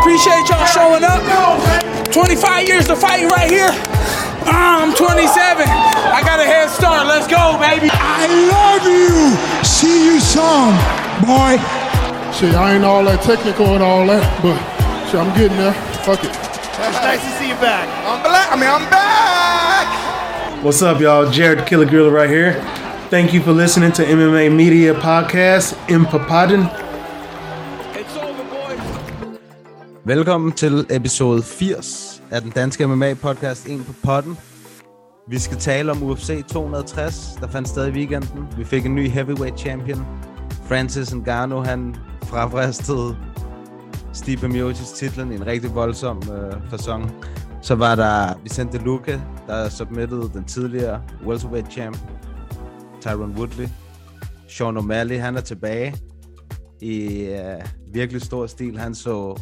appreciate y'all showing up. 25 years to fight right here. Uh, I'm 27. I got a head start. Let's go, baby. I love you. See you some, boy. Shit, I ain't all that technical and all that, but shit, I'm getting there. Fuck it. It's nice to see you back. I'm black. I mean, I'm back. What's up, y'all? Jared Killer Gorilla right here. Thank you for listening to MMA Media Podcast in Papadden. Velkommen til episode 80 af den danske MMA-podcast En på potten. Vi skal tale om UFC 260, der fandt sted i weekenden. Vi fik en ny heavyweight champion. Francis Ngannou, han frafristede Stipe Miocic titlen i en rigtig voldsom øh, fasong. Så var der Vicente Luque, der submittede den tidligere welterweight champ, Tyron Woodley. Sean O'Malley, han er tilbage i øh, virkelig stor stil. Han så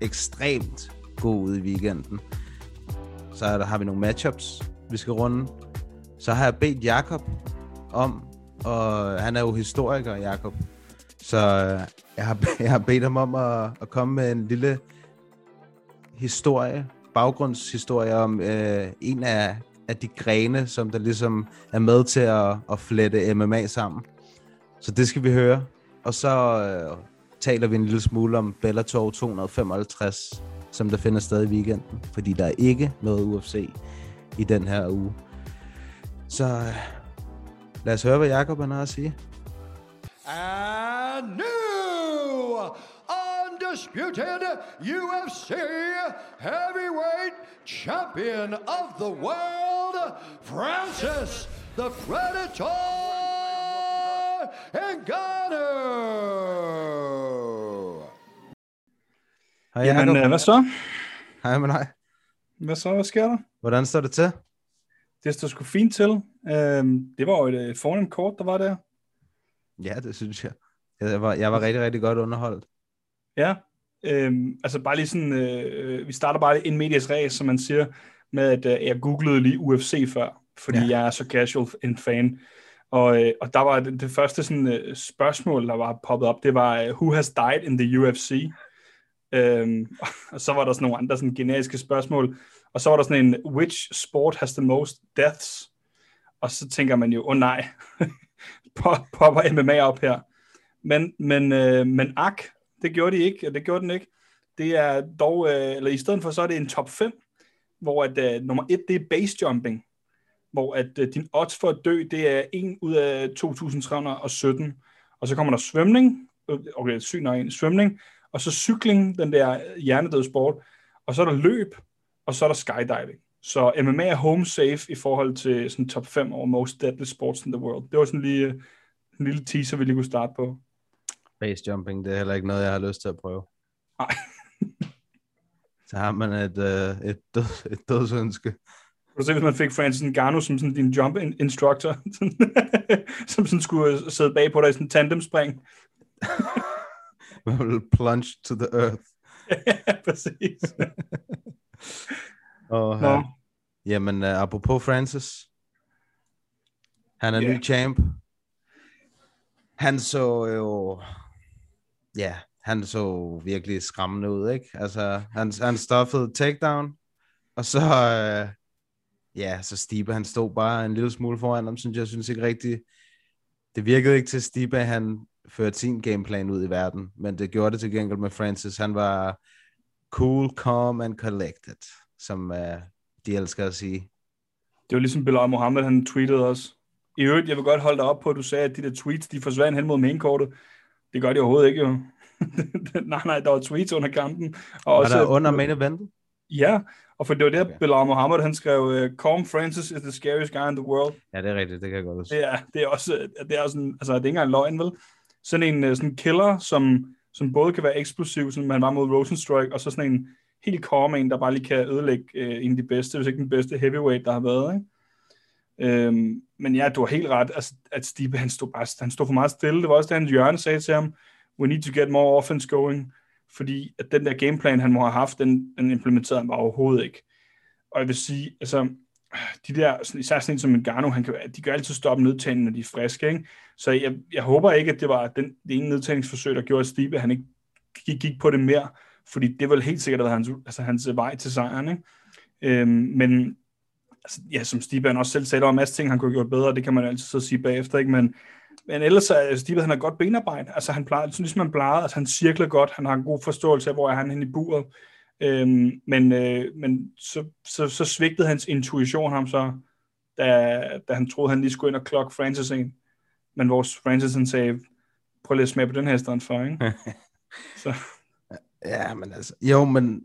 ekstremt god ud i weekenden. Så der, har vi nogle matchups, vi skal runde. Så har jeg bedt Jakob om, og han er jo historiker, Jakob. Så øh, jeg har, jeg har bedt ham om at, at komme med en lille historie, baggrundshistorie om øh, en af, af de grene, som der ligesom er med til at, at flette MMA sammen. Så det skal vi høre. Og så øh, taler vi en lille smule om Bellator 255, som der finder sted i weekenden. Fordi der er ikke noget UFC i den her uge. Så øh, lad os høre, hvad Jacob har at sige. And new undisputed UFC heavyweight champion of the world, Francis the Predator Ngannou. Hej Jamen, Jacob. øh, hvad så? Hej med dig. Hvad så? Hvad sker der? Hvordan står det til? Det står sgu fint til. Øhm, det var jo et øh, fornemt kort, der var der. Ja, det synes jeg. Jeg var, jeg var rigtig, rigtig godt underholdt. Ja. Øhm, altså bare lige sådan, øh, vi starter bare en medias race, som man siger, med at øh, jeg googlede lige UFC før, fordi ja. jeg er så casual en fan. Og, øh, og der var det, det første sådan, øh, spørgsmål, der var poppet op, det var, øh, who has died in the UFC? Øhm, og så var der sådan nogle andre sådan generiske spørgsmål, og så var der sådan en, which sport has the most deaths? Og så tænker man jo, åh oh, nej, popper MMA op her. Men, men, øh, men ak, det gjorde de ikke, og det gjorde den ikke. Det er dog, øh, eller i stedet for, så er det en top 5, hvor at, øh, nummer 1, det er base jumping, hvor at øh, din odds for at dø, det er 1 ud af 2.317. Og så kommer der svømning, øh, okay, syg nok en, svømning, og så cykling, den der hjernedød sport, og så er der løb, og så er der skydiving. Så MMA er home safe i forhold til sådan top 5 over most deadly sports in the world. Det var sådan lige øh, en lille teaser, vi lige kunne starte på. Base jumping, det er heller ikke noget, jeg har lyst til at prøve. Nej. Så har man et, øh, et, død, et dødsønske. Du se, hvis man fik Francis Ngannou som sådan din jump in- instructor, som sådan skulle øh, sidde bag på dig i sådan en tandemspring. Plunge to the earth. ja, præcis. Og, Nå. uh, jamen, uh, apropos Francis. Han er Ja. ny champ. Han så jo... Ja, han så virkelig skræmmende ud, ikke? Altså, han, han stoffede takedown, og så... Uh, ja, så Stipe, han stod bare en lille smule foran ham, synes jeg, synes ikke rigtigt... Det virkede ikke til Stipe, han førte sin gameplan ud i verden, men det gjorde det til gengæld med Francis. Han var cool, calm and collected, som uh, de elsker at sige. Det var ligesom Bilal Mohammed, han tweetede også. I øvrigt, jeg vil godt holde dig op på, at du sagde, at de der tweets, de forsvandt hen mod mainkortet. Det gør de overhovedet ikke, jo. nej, nej, der var tweets under kampen. Og Og der under main eventet? Ja, og for det var det, Okay. Bilal Mohammed, han skrev, uh, Calm Francis is the scariest guy in the world. Ja, det er rigtigt, det kan jeg godt huske. Det er, det er også, det er sådan, altså det er ikke engang løgn, vel? Sådan en øh, sådan killer, som, som både kan være eksplosiv, som han var mod Rosenstrike, og så sådan en helt calm en, der bare lige kan ødelægge øh, en af de bedste, hvis ikke den bedste heavyweight, der har været, ikke? Øhm, men ja, du har helt ret, altså, at Stipe, han stod, bare, han stod for meget stille. Det var også det, hans Jørgen sagde til ham, we need to get more offense going, fordi at den der gameplan, han må have haft, den, den implementerede han bare overhovedet ikke. Og jeg vil sige, altså, de der, især sådan en som Ngannou, han kan, de kan altid stoppe nedtagningen, når de er friske, ikke? Så jeg, jeg håber ikke, at det var den, det ene nedtagningsforsøg, der gjorde, at Stipe, han ikke gik, gik på det mere, fordi det vil helt sikkert have været hans, altså hans vej til sejren, ikke? Øhm, men altså, ja, som Stipe han også selv sagde, der var masser ting, han kunne have gjort bedre, det kan man altid så sige bagefter, ikke? Men, men ellers er Stipe, han har godt benarbejde, altså han plejer, sådan ligesom han plejer, altså han cirkler godt, han har en god forståelse af, hvor er han henne i buret, øhm, men, øh, men så, så, så svigtede hans intuition ham så, da, da han troede, han lige skulle ind og klokke Francis ind. Men vores Francis han sagde, prøv lige at smage på den her stedet for, ikke? så. Ja, men altså, jo, men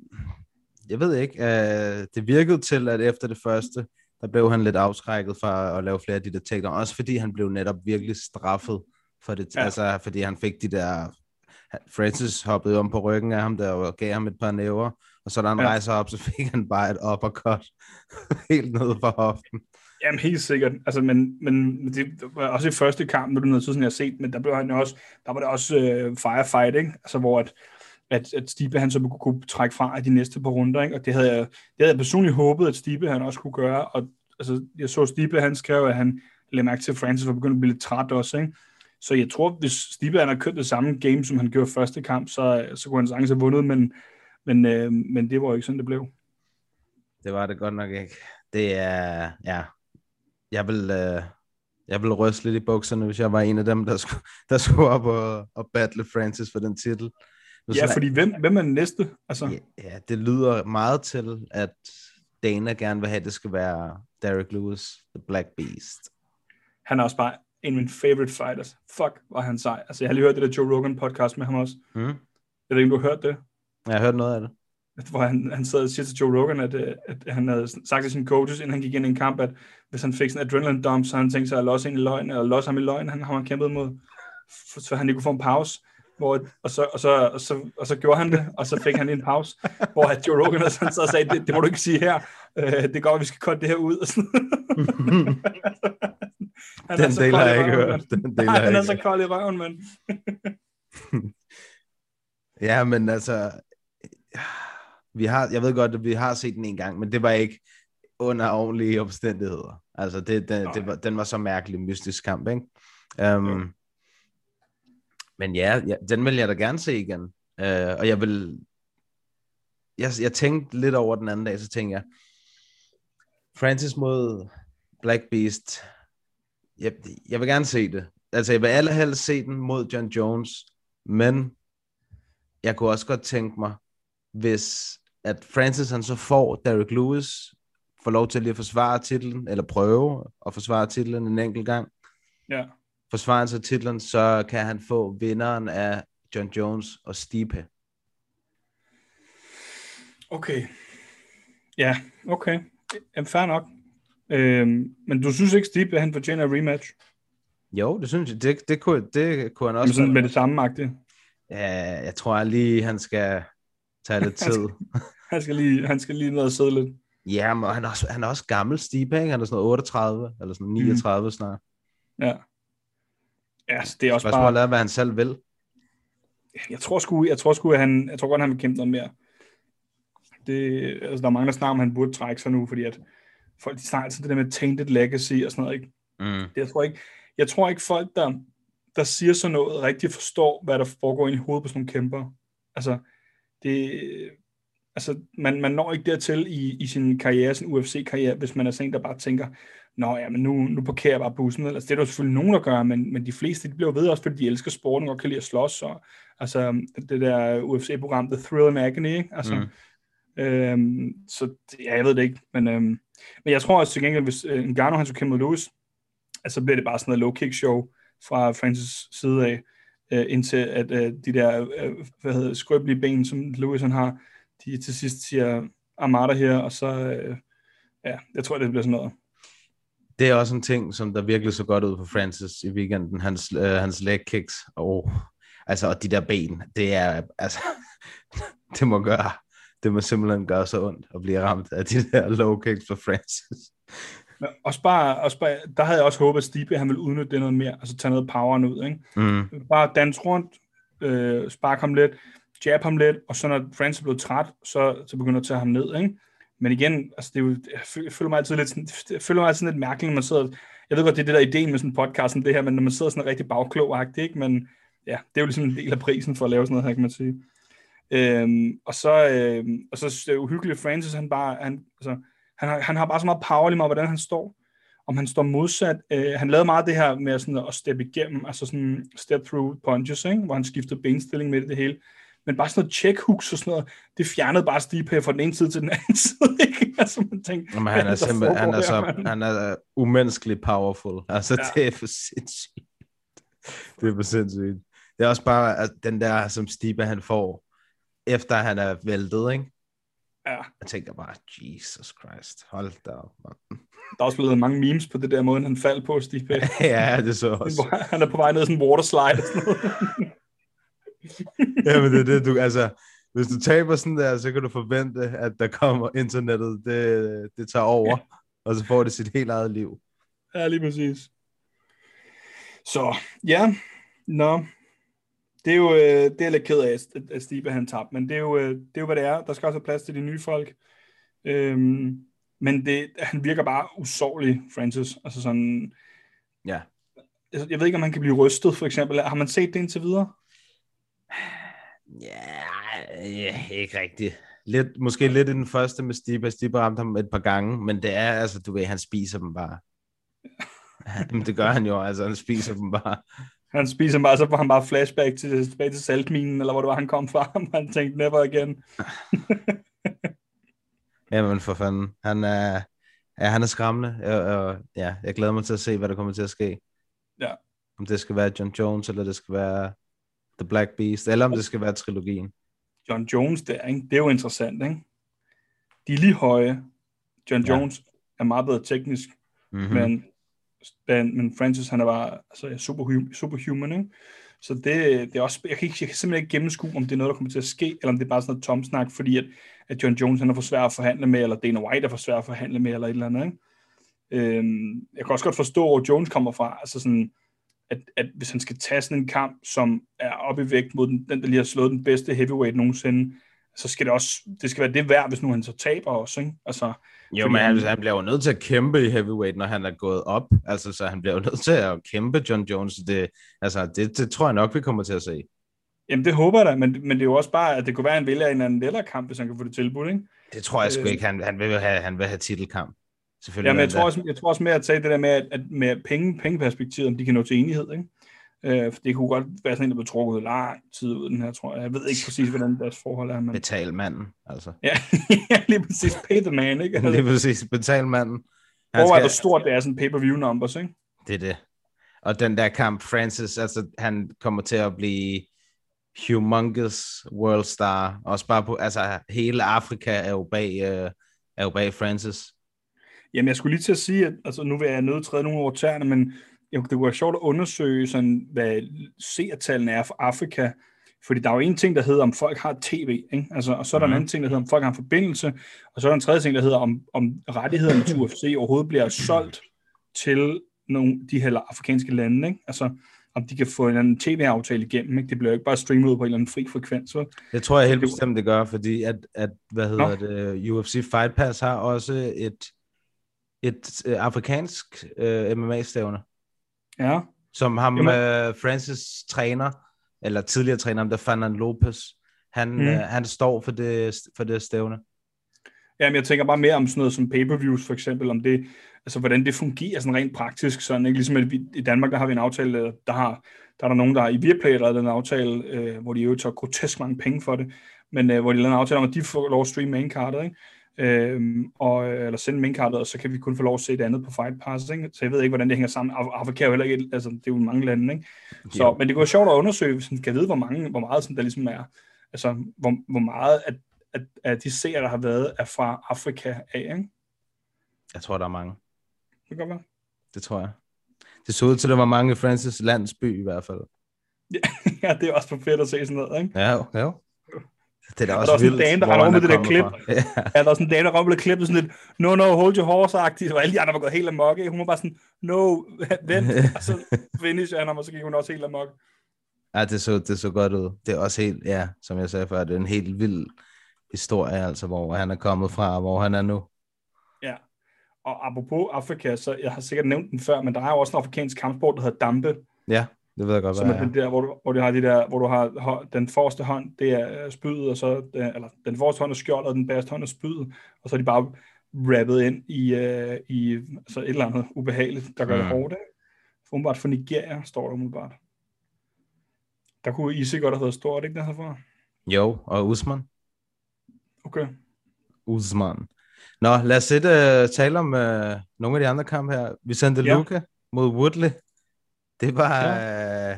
jeg ved ikke, uh, det virkede til, at efter det første, der blev han lidt afskrækket for at lave flere af de der takedowns, også fordi han blev netop virkelig straffet for det, ja. altså fordi han fik de der, Francis hoppede om på ryggen af ham der og gav ham et par næver, og så da han ja. rejser op, så fik han bare et uppercut helt ned for hoften. Jamen helt sikkert, altså, men, men det var også i første kamp, nu er det noget tid, sådan jeg har set, men der, blev han også, der var det også uh, firefighting, altså hvor at, at, at Stipe han så kunne, trække fra i de næste par runder, ikke? og det havde, jeg, det havde jeg personligt håbet, at Stipe han også kunne gøre, og altså, jeg så Stipe, han skrev, at han lagde mærke til, at Francis var begyndt at blive lidt træt også, ikke? så jeg tror, hvis Stipe han har kørt det samme game, som han gjorde første kamp, så, så kunne han sagtens have vundet, men, men, øh, men det var jo ikke sådan, det blev. Det var det godt nok ikke. Det er, ja, jeg vil, øh, jeg vil ryste lidt i bukserne, hvis jeg var en af dem, der skulle, der skulle op og, og battle Francis for den titel. Ja, fordi hvem, hvem er den næste? Altså... Ja, ja, det lyder meget til, at Dana gerne vil have, at det skal være Derek Lewis, The Black Beast. Han er også bare en af mine favorite fighters. Fuck, var han sej. Altså, jeg har lige hørt det der Joe Rogan podcast med ham også. Mm. Jeg ved ikke, om du har hørt det? Jeg har hørt noget af det. Hvor han, han sad og siger til Joe Rogan, at, øh, at han havde sagt til sine coaches, inden han gik ind i en kamp, at hvis han fik sådan en adrenaline dump, så han tænkte sig at losse en i løgn, eller losse ham i løgn, han har han kæmpet mod, så han ikke kunne få en pause. Hvor, og, så, og, så, og, så, og så gjorde han det, og så fik han en pause, hvor at Joe Rogan så, så sagde, det, det må du ikke sige her, uh, det går, vi skal cutte det her ud. han Den del har jeg ikke hørt. Den del han er så kold i røven, mand. ja, men altså, vi har, jeg ved godt, at vi har set den en gang, men det var ikke under ordentlige omstændigheder. Altså, det, det, det var, den var så mærkelig, mystisk kamp, ikke? Um, men ja, ja, den vil jeg da gerne se igen. Øh, og jeg vil... Jeg, jeg tænkte lidt over den anden dag, så tænkte jeg, Francis mod Black Beast, jeg, jeg vil gerne se det. Altså, jeg vil allerhelst se den mod John Jones, men jeg kunne også godt tænke mig, hvis at Francis han så får Derek Lewis, får lov til lige at forsvare titlen, eller prøve at forsvare titlen en enkelt gang. Ja. Forsvarer han så titlen, så kan han få vinderen af John Jones og Stipe. Okay. Ja, okay. Jamen, fair nok. Øhm, men du synes ikke, Stipe han fortjener en rematch? Jo, det synes jeg. Det, det, kunne, det kunne han også. Men sådan med det samme magte? Ja, jeg tror lige, han skal tage lidt tid. han, skal lige, han skal lige ned og sidde lidt. Ja, men han er også, han er også gammel Stipe, ikke? Han er sådan noget 38, eller sådan 39 mm. snart. Ja. Ja, så det er også Spørgsmålet bare... er, hvad han selv vil. Jeg tror sgu, jeg tror sgu, at han, jeg tror godt, han vil kæmpe noget mere. Det, altså, der er mange, der snakker om, han burde trække sig nu, fordi at folk, de snakker altid det der med tainted legacy og sådan noget, ikke? Mm. Det, jeg tror ikke, jeg tror ikke folk, der, der siger sådan noget, rigtig forstår, hvad der foregår ind i hovedet på sådan nogle kæmper. Altså, det, altså man, man når ikke dertil i, i sin karriere, sin UFC-karriere, hvis man er sådan en, der bare tænker, nå ja, men nu, nu parkerer jeg bare bussen. Altså, det er der selvfølgelig nogen, der gør, men, men de fleste, de bliver ved også, fordi de elsker sporten og kan lide at slås. Og, altså, det der UFC-program, The Thrill and Agony, ikke? Altså, mm. øhm, så ja, jeg ved det ikke, men, øhm, men jeg tror også til gengæld, hvis øh, Ngannou han skulle kæmpe mod Lewis, altså bliver det bare sådan noget low-kick show fra Francis side af, øh, indtil at øh, de der øh, hvad hedder, skrøbelige ben, som Lewis han har, de til sidst siger Armada her, og så, øh, ja, jeg tror, det bliver sådan noget. Det er også en ting, som der virkelig så godt ud på Francis i weekenden, hans, øh, hans leg kicks, og, altså, og de der ben, det er, altså, det må gøre, det må simpelthen gøre så ondt at blive ramt af de der low kicks for Francis. Men også bare, også bare, der havde jeg også håbet, at Stipe han ville udnytte det noget mere, altså tage noget power ud, ikke? Mm. Bare danse rundt, øh, spark ham lidt, jab ham lidt, og så når Francis blev træt, så, så begynder at tage ham ned, ikke? Men igen, altså det er jo, jeg føler mig altid lidt, sådan, jeg føler mig altid sådan lidt mærkeligt, når man sidder, jeg ved godt, det er det der ideen med sådan en podcast som det her, men når man sidder sådan rigtig bagklogagtig, ikke? Men ja, det er jo ligesom en del af prisen for at lave sådan noget her, kan man sige. Øhm, og så, øhm, og så er det uhyggeligt, Francis, han, bare, han, altså, han, har, han har bare så meget power lige meget, hvordan han står. Om han står modsat. Øh, han lavede meget det her med sådan at steppe igennem, altså sådan step through punches, ikke? hvor han skiftede benstilling med det, det hele. Men bare sådan noget check hooks og sådan noget, det fjernede bare Stipe fra den ene side til den anden side. Ikke? Altså, man tænkte, Jamen, han er simpelthen, han er, så, her, han er umenneskelig powerful. Altså, ja. det er for sindssygt. Det er for sindssygt. Det er også bare at den der, som Stipe han får, efter han er væltet, ikke? Ja. Jeg tænker bare, Jesus Christ, hold da op, man. Der er også blevet mange memes på det der måde, han faldt på, Stipe. ja, det så også. Han er på vej ned sådan en waterslide og sådan noget. Jamen, det er det, du, altså, hvis du taber sådan der, så kan du forvente, at der kommer internettet, det, det tager over, og så får det sit helt eget liv. Ja, lige præcis. Så, ja, nå, det er jo, øh, det er lidt ked af, at Stibe han tabte, men det er, jo, øh, det er jo, hvad det er. Der skal også have plads til de nye folk. Øhm, men det, han virker bare usårlig, Francis. Altså sådan... Ja. Jeg, jeg ved ikke, om han kan blive rystet, for eksempel. Har man set det indtil videre? Ja, ja ikke rigtigt. Lidt, måske lidt i den første med Stiba. Stiba ramte ham et par gange, men det er altså, du ved, han spiser dem bare. Jamen, det gør han jo, altså, han spiser dem bare. Han spiser dem bare, så får han bare flashback til, tilbage til saltminen, eller hvor det var, han kom fra. Han tænkte, never again. Jamen, for fanden. Han er, ja, han er skræmmende, og, og, ja, jeg glæder mig til at se, hvad der kommer til at ske. Ja. Om det skal være John Jones, eller det skal være The Black Beast, eller om det skal være trilogien. John Jones der, ikke? det er jo interessant, ikke? De er lige høje. John Ja. Jones er meget bedre teknisk, Mm-hmm. men, men, men Francis, han er bare altså, superhuman, superhuman ikke? Så det, det er også, jeg kan, ikke, jeg kan simpelthen ikke gennemskue, om det er noget, der kommer til at ske, eller om det er bare sådan noget tomsnak, fordi at, at John Jones han er for svær at forhandle med, eller Dana White er for svær at forhandle med, eller et eller andet. Ikke? Øhm, jeg kan også godt forstå, hvor Jones kommer fra. Altså sådan, at, at hvis han skal tage sådan en kamp, som er oppe i vægt mod den, den der lige har slået den bedste heavyweight nogensinde, så skal det også, det skal være det værd, hvis nu han så taber også, ikke? Altså, Jo, men han, han bliver jo nødt til at kæmpe i heavyweight, når han er gået op. Altså, så han bliver jo nødt til at kæmpe John Jones. Det, altså, det, det tror jeg nok, vi kommer til at se. Jamen det håber jeg da, men, men det er jo også bare, at det kunne være, at han vælger en eller anden lettere kamp, hvis han kan få det tilbudt, ikke? Det tror jeg sgu Øh. ikke. Han, han, vil have, han vil have titelkamp. Selvfølgelig. Jamen, jeg tror, også, jeg tror også mere at tage det der med, at, at med penge, pengeperspektivet, om de kan nå til enighed, ikke? Øh, for det kunne godt være sådan en, der blev trukket lang tid ud, den her, tror jeg. Jeg ved ikke præcis, hvordan deres forhold er, men... Betal manden, altså. Ja, lige præcis. Pay the man, ikke? Lige præcis. Betal manden. Han Overvej, skal- hvor stort det er, sådan pay-per-view numbers, ikke? Det er det. Og den der kamp, Francis, altså han kommer til at blive humongous world star. Også bare på, altså hele Afrika er jo bag, øh, er jo bag Francis. Jamen, jeg skulle lige til at sige, at altså, nu vil jeg nødt træde nogle over tæerne, men jo, det kunne være sjovt at undersøge, sådan, hvad seertallene er for Afrika. Fordi der er jo en ting, der hedder, om folk har tv, ikke? Altså, og så er der mm. en anden ting, der hedder, om folk har en forbindelse, og så er der en tredje ting, der hedder, om, om rettighederne til UFC overhovedet bliver solgt til nogle de her afrikanske lande, ikke? Altså, om de kan få en anden tv-aftale igennem, ikke? Det bliver jo ikke bare streamet ud på en eller anden fri frekvens, vel? Det tror jeg helt bestemt, det gør, fordi at, at hvad hedder Nå. det, UFC Fight Pass har også et, et øh, afrikansk øh, MMA-stævne, Ja, som ham Jamen- øh, Francis træner, eller tidligere træner ham, der Fernand Lopez, han, Mm. øh, han står for det, for det stævne. Jamen, jeg tænker bare mere om sådan noget som pay-per-views, for eksempel, om det, altså hvordan det fungerer sådan rent praktisk, sådan, ikke? Ligesom at vi, i Danmark, der har vi en aftale, der har, der er der nogen, der har i Viaplay der lavet en aftale, øh, hvor de jo tager grotesk mange penge for det, men øh, hvor de lavede en aftale om, at de får lov at streame maincardet, ikke? Øhm, og, øh, eller sende maincardet, og så kan vi kun få lov at se det andet på Fight Pass, ikke? Så jeg ved ikke, hvordan det hænger sammen. Af- Afrika er jo heller ikke, altså det er jo mange lande, ikke? Så, Jo. men det kunne være sjovt at undersøge, hvis man kan vide, hvor, mange, hvor meget sådan, der ligesom er, altså hvor, hvor meget at, at, at de serier, der har været, er fra Afrika af, ikke? Jeg tror, der er mange. Det kan godt være. Det tror jeg. Det så ud til, at der var mange i Francis landsby i hvert fald. ja, det er også for fedt at se sådan noget, ikke? Ja, jo, jo. Det er da Og også der er også en vildt, dame, der med er det der klip. Ja. Ja, der er sådan en dame, der rammer klippet sådan lidt, no, no, hold your horse-agtigt, og alle de andre var gået helt amok? Hun var bare sådan, no, vent, og så finisher han ham, og så gik hun også helt amok. Ja, det så, det så godt ud. Det er også helt, ja, som jeg sagde før, det er en helt vild historie, altså, hvor han er kommet fra, og hvor han er nu. Ja, og apropos Afrika, så jeg har sikkert nævnt den før, men der er jo også en afrikansk kampsport, der hedder dampe. Ja, Det ved jeg godt, Som hvad er er. den der, hvor du, hvor du har de der, hvor du har den forreste hånd, det er øh, spydet, og så, den, eller den forreste hånd er skjoldet, og den bagerste hånd er spydet, og så er de bare rappet ind i, øh, i altså et eller andet ubehageligt, der gør mm. det Mm. hårdt. Umiddelbart for Nigeria, står der umiddelbart. Der kunne Isi godt have været stort, ikke der herfra? Jo, og Usman. Okay. Usman. Nå, lad os sætte, uh, tale om uh, nogle af de andre kampe her. Vi sendte Ja. ja. Luca mod Woodley. Det var... Ja. Uh,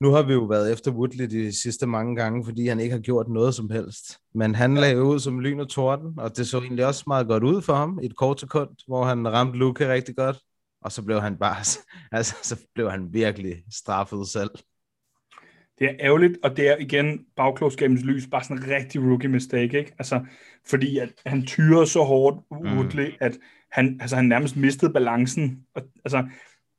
nu har vi jo været efter Woodley de sidste mange gange, fordi han ikke har gjort noget som helst. Men han ja. lagde ud som lyn og torden, og det så egentlig også meget godt ud for ham i et kort sekund, hvor han ramte Luca rigtig godt. Og så blev han bare... Altså, så blev han virkelig straffet selv. Det er ærgerligt, og det er igen bagklogskabens lys, bare sådan en rigtig rookie mistake, ikke? Altså, fordi at han tyrer så hårdt, Woodley, mm. at han, altså, han nærmest mistede balancen. Og, altså,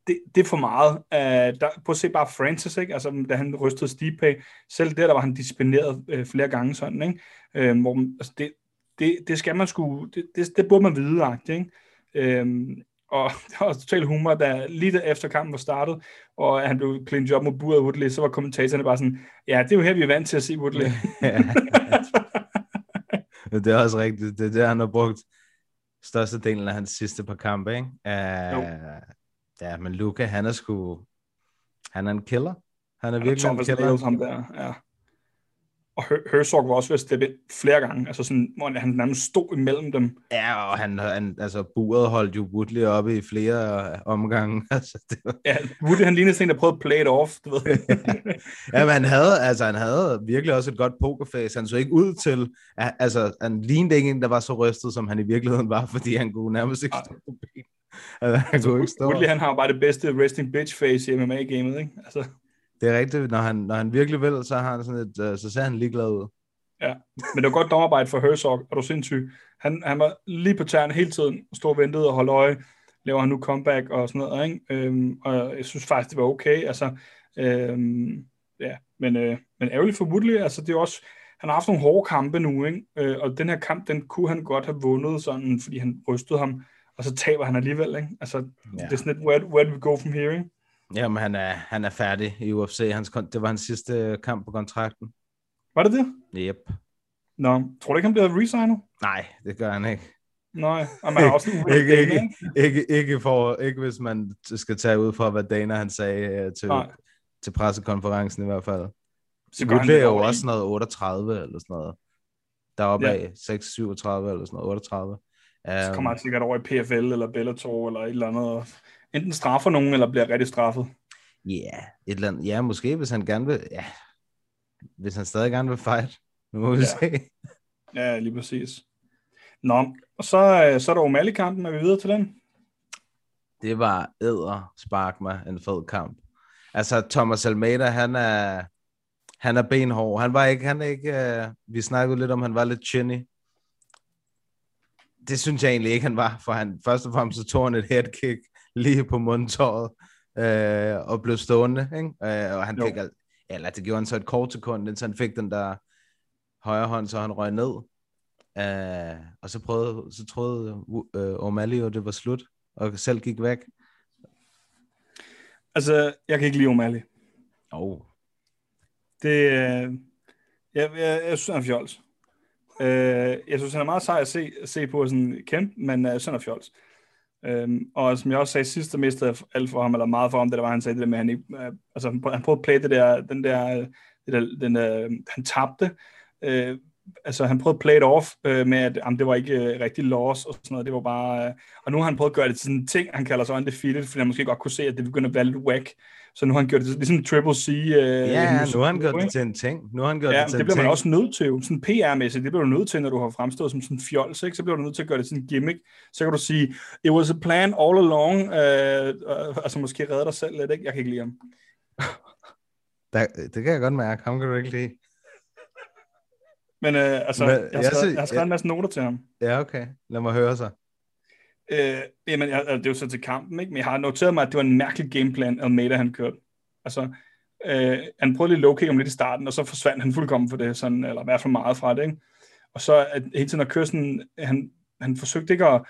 det, det er for meget. Uh, der, prøv at se bare Francis, ikke? Altså, da han rystede Stipe, selv der, der var han disciplineret uh, flere gange sådan, ikke? Uh, hvor, altså, det, det, det skal man sgu, det, det, det burde man vide, ikke? Um, og det var også totalt humor, da lige efter kampen var startet, og han blev clean op mod buret Woodley, så var kommentatorerne bare sådan, ja, det er jo her, vi er vant til at se Woodley. Det er også rigtigt. Det er der, han har brugt størstedelen af hans sidste par kampe, ikke? Uh, ja, men Luca, han er sgu... Han er en killer. Han er Han er virkelig en killer. ham der, ja. Og Her- Herzog var også ved at steppe ind flere gange, altså sådan, hvor han nærmest stod imellem dem. Ja, og han, han altså, buret holdt jo Woodley oppe i flere øh, omgange. Altså, det var... Ja, Woody han lignede sådan en, der prøvede at play it off, du ved. ja, men han havde, altså, han havde virkelig også et godt pokerface. Han så ikke ud til... Altså, han lignede ikke en, der var så rystet, som han i virkeligheden var, fordi han kunne nærmest ikke stå på ben. Altså, han kunne ikke stå. Woodley han har bare det bedste resting bitch face i MMA-gamet, ikke? Altså, Det er rigtigt. Når han, når han virkelig vil, så, har han sådan et, øh, så ser han ligeglad ud. ja. Men det var godt domarbejde for Herzog, er du sindssyg. Han, han var lige på tæerne hele tiden, stod og ventede og holdt øje. Laver han nu comeback og sådan noget, ikke? Øhm, og jeg synes faktisk, det var okay. Altså, øhm, ja, men, øh, men ærgerligt for Woodley, altså det er også, han har haft nogle hårde kampe nu, ikke? Øh, og den her kamp, den kunne han godt have vundet, sådan, fordi han rystede ham, og så taber han alligevel, ikke? Altså, ja. det er sådan lidt, where, where do we go from here, ikke? Jamen, han er, han er færdig i UFC. Hans, det var hans sidste kamp på kontrakten. Var det det? Yep. Nå, tror du ikke, han bliver resignet? Nej, det gør han ikke. Nej, og man har også ikke, Dana, ikke, ikke, ikke, for, ikke hvis man skal tage ud fra, hvad Dana han sagde uh, til, Nej. til pressekonferencen i hvert fald. Så gør det er jo også sådan noget 38 eller sådan noget. Deroppe ja. af 6, 37 eller sådan noget, 38. Så kommer han sikkert over i PFL eller Bellator eller et eller andet. og Enten straffer nogen, eller bliver rigtig straffet. Ja, yeah, et eller andet. Ja, måske hvis han gerne vil, ja, hvis han stadig gerne vil fight. Nu må vi Ja. se. Ja, lige præcis. Nå, og så, øh, så er der O'Malley-kampen. Er vi videre til den? Det var æder spark mig en fed kamp. Altså Thomas Almeida, han er han er benhård. Han var ikke han er ikke uh, vi snakkede lidt om han var lidt chinny. Det synes jeg egentlig ikke han var, for han først og fremmest så tog han et headkick lige på mundtåret øh, og blev stående, ikke? Øh, og han Jo. fik al- eller det gjorde han så et kort sekund, indtil han fik den der højre hånd, så han røg ned. Øh, og så prøvede, så troede øh, O'Malley jo, det var slut, og selv gik væk. Altså, jeg kan ikke lide O'Malley. Oh. Det, øh, jeg, jeg, jeg synes, han er fjols. Øh, jeg synes, han er meget sej at se, at se på sådan kæmpe, men uh, sønder fjols. Øhm, og som jeg også sagde sidst, der mistede jeg alt for ham, eller meget for ham, det der var, han sagde det der med, at han ikke, øh, altså han prøvede at play det der, den der, øh, det der den der, han tabte, øh, altså han prøvede at play it off øh, med, at jamen, det var ikke øh, rigtig loss og sådan noget, det var bare, øh, og nu har han prøvet at gøre det til sådan en ting, han kalder sig undefeated, fordi han måske godt kunne se, at det begynder at være lidt whack, så nu har han gjort det ligesom Triple C. Øh, Ja, nu har han gjort det til en ting. Nu har han gjort Ja, det til det bliver man ting. også nødt til. Sådan PR-mæssigt, det bliver du nødt til, når du har fremstået som sådan en fjols, ikke? Så bliver du nødt til at gøre det sådan en gimmick. Så kan du sige, it was a plan all along, øh, øh, altså måske redde dig selv lidt, ikke? Jeg kan ikke lide ham. Der, det kan jeg godt mærke. Ham kan du ikke lide. Men øh, altså, Men jeg, har skrevet, jeg har skrevet en masse noter til ham. Ja, okay. Lad mig høre så. Øh, jamen, jeg, altså, det er jo så til kampen, ikke? Men jeg har noteret mig, at det var en mærkelig gameplan, Almeida han kørte. Altså, øh, han prøvede lige low om lidt i starten, og så forsvandt han fuldkommen for det, sådan, eller i hvert fald meget fra det, ikke? Og så at hele tiden at køre sådan, han, han forsøgte ikke at,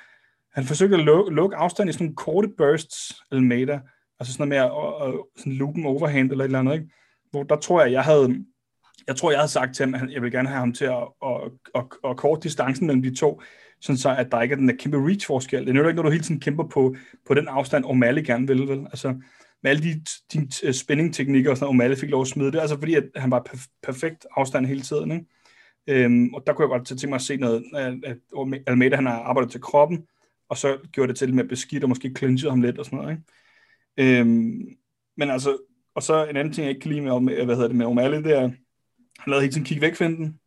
han forsøgte at lukke, lukke afstand i sådan nogle korte bursts, Almeida, Altså sådan noget med at, at, at sådan loop overhand eller et eller andet, ikke? Hvor der tror jeg, jeg havde, jeg tror, jeg havde sagt til ham, at jeg vil gerne have ham til at, at, at, at, at kort distancen mellem de to, sådan så, at der ikke er den der kæmpe reach-forskel. Det er jo ikke, når du hele tiden kæmper på, på den afstand, O'Malley gerne vil, vel? Altså, med alle de, de øh, spændingteknikker og sådan noget, O'Malley fik lov at smide det, altså fordi at han var perf- perfekt afstand hele tiden, ikke? Øhm, og der kunne jeg godt tænke mig at se noget, at Almeida han har arbejdet til kroppen, og så gjorde det til med beskidt, og måske clinchede ham lidt og sådan noget, ikke? Øhm, men altså, og så en anden ting, jeg ikke kan lide med, hvad hedder det, med O'Malley, det er, han lavede hele tiden kigge væk finden.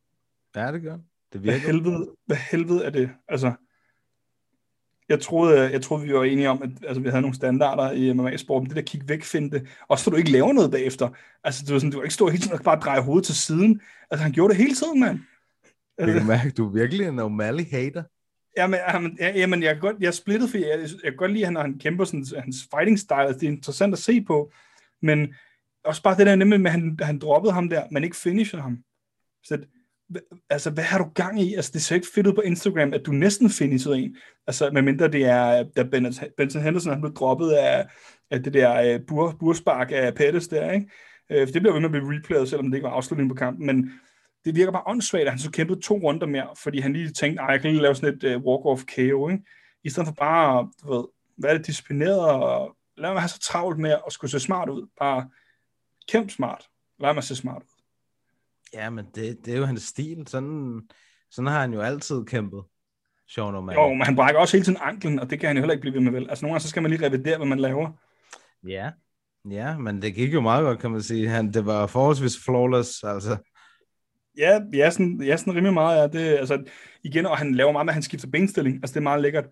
Ja, det gør Det virker. Hvad helvede, hvad helvede er det? Altså, jeg troede, jeg troede, vi var enige om, at altså, vi havde nogle standarder i MMA-sport, men det der kigge væk finte, også for du ikke laver noget bagefter. Altså, du, var sådan, du var ikke stå hele tiden og bare dreje hovedet til siden. Altså, han gjorde det hele tiden, mand. Jeg kan mærke, du er virkelig en O'Malley-hater. Jamen, jamen, jamen, jeg kan godt, jeg er splittet, for jeg, jeg kan godt lide, at han kæmper sådan, hans fighting style, det er interessant at se på, men også bare det der nemlig med, at han, han droppede ham der, men ikke finisher ham. Så altså, hvad har du gang i? Altså, det ser ikke fedt ud på Instagram, at du næsten finishede en. Altså, medmindre det er, da Benson Henderson han blev droppet af, af det der uh, bur, burspark af Pettis der, ikke? Uh, det bliver ved med at blive replayet, selvom det ikke var afslutningen på kampen, men det virker bare åndssvagt, at han så kæmpede to runder mere, fordi han lige tænkte, ej, jeg kan lige lave sådan et øh, uh, walk-off KO, ikke? I stedet for bare, du ved, være det disciplineret og lad mig have så travlt med at skulle se smart ud. Bare kæmp smart. Lad mig se smart ud. Ja, men det, det er jo hans stil. Sådan, sådan har han jo altid kæmpet. Sean O'Malley. Jo, men han brækker også hele tiden anklen, og det kan han jo heller ikke blive ved med vel. Altså nogle gange, så skal man lige revidere, hvad man laver. Ja, ja, men det gik jo meget godt, kan man sige. Han, det var forholdsvis flawless, altså. Ja, ja, sådan, ja, sådan rimelig meget. Ja. Det, altså, igen, og han laver meget med, at han skifter benstilling. Altså, det er meget lækkert.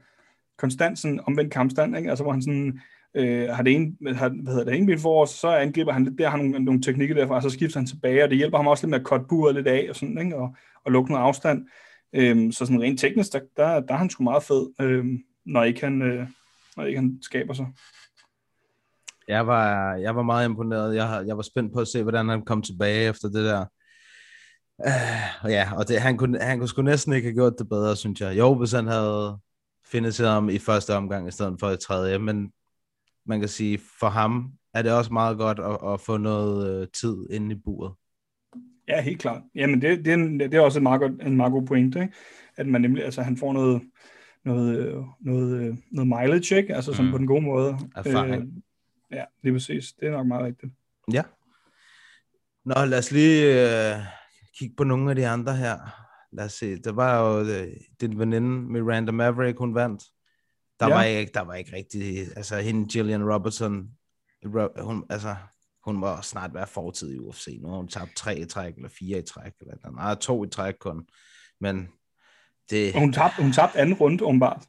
Konstant sådan omvendt kampstand, ikke? Altså, hvor han sådan øh, har det ene, har, hvad hedder det, ene ben for os, så angriber han lidt der, har nogle, nogle teknikker derfra, og så skifter han tilbage, og det hjælper ham også lidt med at cutte buret lidt af, og sådan, ikke? Og, og lukke noget afstand. Øhm, så sådan rent teknisk, der, der, der er han sgu meget fed, øhm, når, ikke han, øh, når ikke han skaber sig. Jeg var, jeg var meget imponeret. Jeg, jeg var spændt på at se, hvordan han kom tilbage efter det der. Øh, ja, og det, han, kunne, han kunne sgu næsten ikke have gjort det bedre, synes jeg. Jo, hvis han havde findet ham i første omgang i stedet for i tredje, men man kan sige, for ham er det også meget godt at, at få noget øh, tid inde i buret. Ja, helt klart. Jamen, det, det, er, en, det er også en meget, godt, en meget god point, ikke? at man nemlig, altså han får noget, noget, øh, noget, øh, noget mileage, ikke? altså sådan mm. på den gode måde. Erfaring. Øh, ja, lige præcis. Det er nok meget rigtigt. Ja. Nå, lad os lige øh, kigge på nogle af de andre her. Lad os se. Der var jo øh, din veninde Miranda Maverick, hun vandt. Der, ja. var ikke, der var ikke rigtig, altså hende Gillian Robertson, hun, altså, hun må snart være fortid i UFC. Nu har hun tabt tre i træk, eller fire i træk, eller nej, to i træk kun. Men det... Hun tabte, hun tabte anden runde, umiddelbart.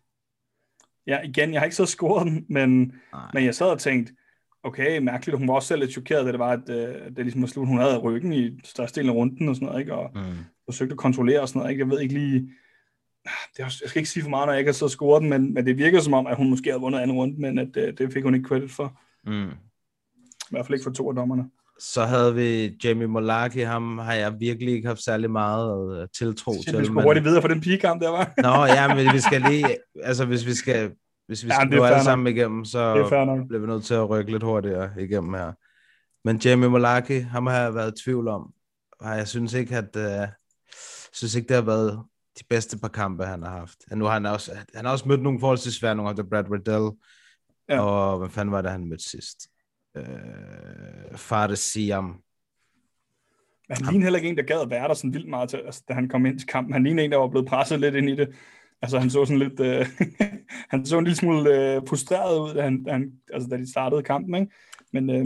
Ja, igen, jeg har ikke så scoret den, men, men jeg sad og tænkte, okay, mærkeligt, hun var også selv lidt chokeret, da det var, at uh, det ligesom var slut. Hun havde ryggen i størstedelen af runden og sådan noget, ikke? og mm. forsøgte at kontrollere og sådan noget. Ikke? Jeg ved ikke lige, det er, jeg skal ikke sige for meget, når jeg ikke har så scoret den, men, men det virker som om, at hun måske havde vundet anden runde, men at, uh, det fik hun ikke credit for. Mm. I hvert fald ikke for to af dommerne. Så havde vi Jamie Molaki, ham har jeg virkelig ikke haft særlig meget uh, tiltro til. Vi skulle hurtigt videre for den pigekamp der, var. Nå, ja, men vi skal lige, altså hvis vi skal, hvis vi skal ja, gå alle sammen igennem, så bliver vi nødt til at rykke lidt hurtigere igennem her. Men Jamie Molaki, ham har jeg været i tvivl om. Jeg synes ikke, at uh, synes ikke, det har været de bedste par kampe, han har haft. Nu har han også, han har også mødt nogle forholdsvis svære, nogle af Brad Riddell, ja. og hvad fanden var det, han mødte sidst? Øh, Fares Siam. Men han lignede heller ikke en, der gad at være der sådan vildt meget, til, altså, da han kom ind til kampen. Han lignede en, der var blevet presset lidt ind i det. Altså han så sådan lidt, øh, han så en lille smule øh, frustreret ud, da, han, da, han, altså, da de startede kampen, ikke? Men øh,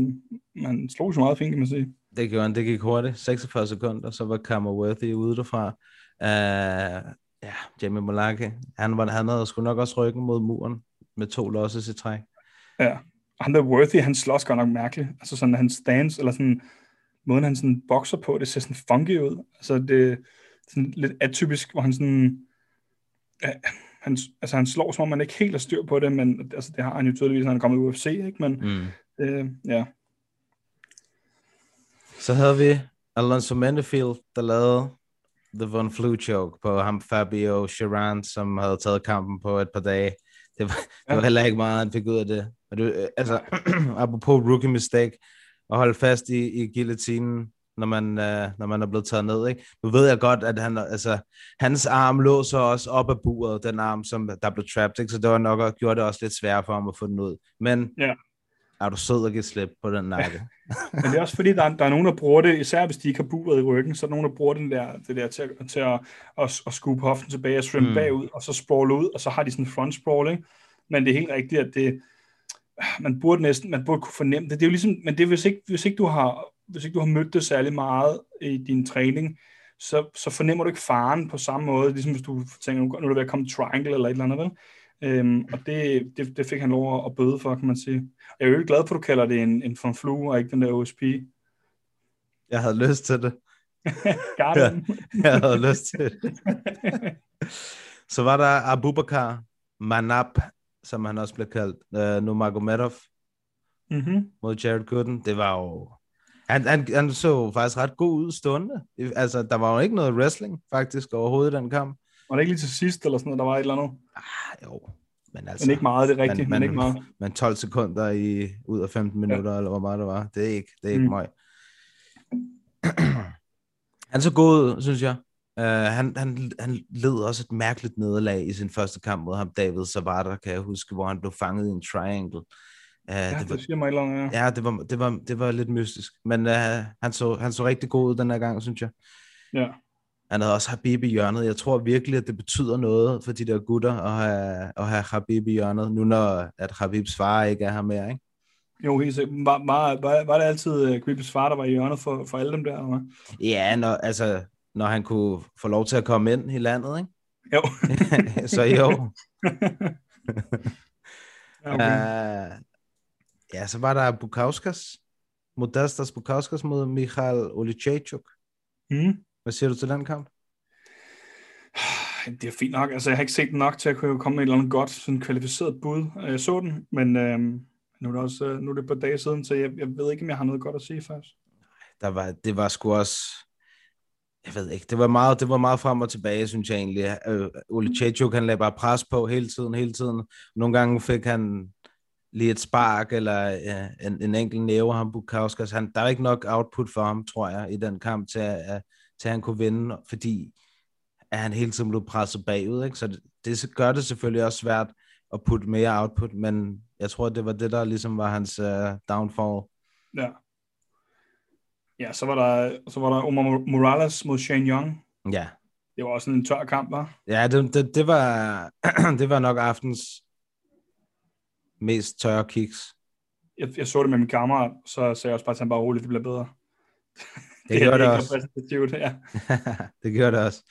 han slog så meget fint, kan man sige. Det gjorde han, det gik hurtigt. 46 sekunder, så var Kammer Worthy ude derfra. Uh, ja, Jamie Malaki, han, var, han havde sgu nok også ryggen mod muren med to losses i træk. Ja, han der Worthy, han slås godt nok mærkeligt. Altså sådan hans stance, eller sådan måden han sådan bokser på, det ser sådan funky ud. Altså det er sådan lidt atypisk, hvor han sådan, ja, han, altså han slår, som om man ikke helt har styr på det, men altså det har han jo tydeligvis, når han kommer i UFC, ikke? Men mm. øh, ja. Så havde vi Alonso Mendefield, der lavede The Von Flu choke på ham Fabio Chiran, som havde taget kampen på et par dage. det var, det var heller ikke meget, han fik ud af det. Men det øh, altså, apropos rookie mistake, at holde fast i, i guillotinen, når man, øh, når man er blevet taget ned. Ikke? Nu ved jeg godt, at han, altså, hans arm lå så også op ad buret, den arm, som der blev trapped, ikke? så det var nok at gjorde det også lidt sværere for ham at få den ud. Men Ja. Er du sød at give slip på den nakke? Men det er også fordi, der er, der er nogen, der bruger det, især hvis de ikke har buret i ryggen, så er der nogen, der bruger den der, det der til, at, til at, at, at skubbe hoften tilbage og svømme Mm. bagud, og så sprawl ud, og så har de sådan en front sprawl, ikke? Men det er helt rigtigt, at det, man burde næsten, man burde kunne fornemme det. Det er jo ligesom, men det er, hvis ikke, hvis ikke du har, hvis ikke du har mødt det særlig meget i din træning, så, så fornemmer du ikke faren på samme måde, ligesom hvis du tænker, nu nu er der ved at komme triangle eller et eller andet, vel? Øhm, og det, det, det fik han lov at- bøde for, kan man sige. Jeg er jo ikke glad for, at du kalder det en, en von Flu, og ikke den der OSP. Jeg havde lyst til det. Ja. Jeg havde lyst til det. Så var der Abubakar Manap, som han også blev kaldt, uh, Nurmagomedov mm-hmm. mod Jared Gooden. Det var jo... Han, han, han så faktisk ret god ud stående. Altså, der var jo ikke noget wrestling, faktisk, overhovedet i den kamp. Var det ikke lige til sidst, eller sådan noget, der var et eller andet? Ah, jo, men altså... Men ikke meget, det er rigtigt, men, men ikke meget. Men 12 sekunder i, ud af 15 minutter, ja. eller hvor meget det var. Det er ikke, det er ikke Mm. han så god synes jeg. Uh, han, han, han led også et mærkeligt nederlag i sin første kamp mod ham, David Savada, kan jeg huske, hvor han blev fanget i en triangle. Uh, Ja, det, det siger mig andet, ja. Ja, det var, det var, det var lidt mystisk. Men uh, han, så, han så rigtig god ud den her gang, synes jeg. ja. Han havde også Habib i hjørnet. Jeg tror virkelig, at det betyder noget for de der gutter at have, at have Habib i hjørnet, nu når at Habibs far ikke er her mere, ikke? Jo, helt sikkert. Var, var, var, var det altid uh, Creepys far, der var i hjørnet for, for alle dem der? Eller? Ja, når, altså, når han kunne få lov til at komme ind i landet, ikke? Jo. Så jo. Ja, okay. Uh, ja, så var der Bukauskas. Modestas Bukauskas mod Michael Olichechuk. Mm. Hvad siger du til den kamp? Det er fint nok. Altså, jeg har ikke set den nok til at kunne komme med et eller andet godt, sådan kvalificeret bud. Jeg så den, men øhm, nu er det også øh, nu er det et par dage siden, så jeg, jeg ved ikke, om jeg har noget godt at sige faktisk. Der var, det var sgu også... Jeg ved ikke, det var meget, det var meget frem og tilbage, synes jeg egentlig. Øh, Ole Chechuk, han lagde bare pres på hele tiden, hele tiden. Nogle gange fik han lige et spark, eller ja, en, en enkelt næve ham Bukauskas. Han, der er ikke nok output for ham, tror jeg, i den kamp, til at, at, til han kunne vinde, fordi at han hele tiden blev presset bagud. Ikke? Så det, det gør det selvfølgelig også svært at putte mere output, men jeg tror, det var det, der ligesom var hans uh, downfall. Ja. Ja, så var der, så var der Omar Morales mod Shane Young. Ja, Det var også en tør kamp, var. Ja, det, det, det, var, det var nok aftens mest tørre kiks. Jeg, jeg så det med min kammerat, så sagde jeg også bare til ham, bare roligt, det bliver bedre. Det, gjorde det også. repræsentativt, ja. det gjorde det også.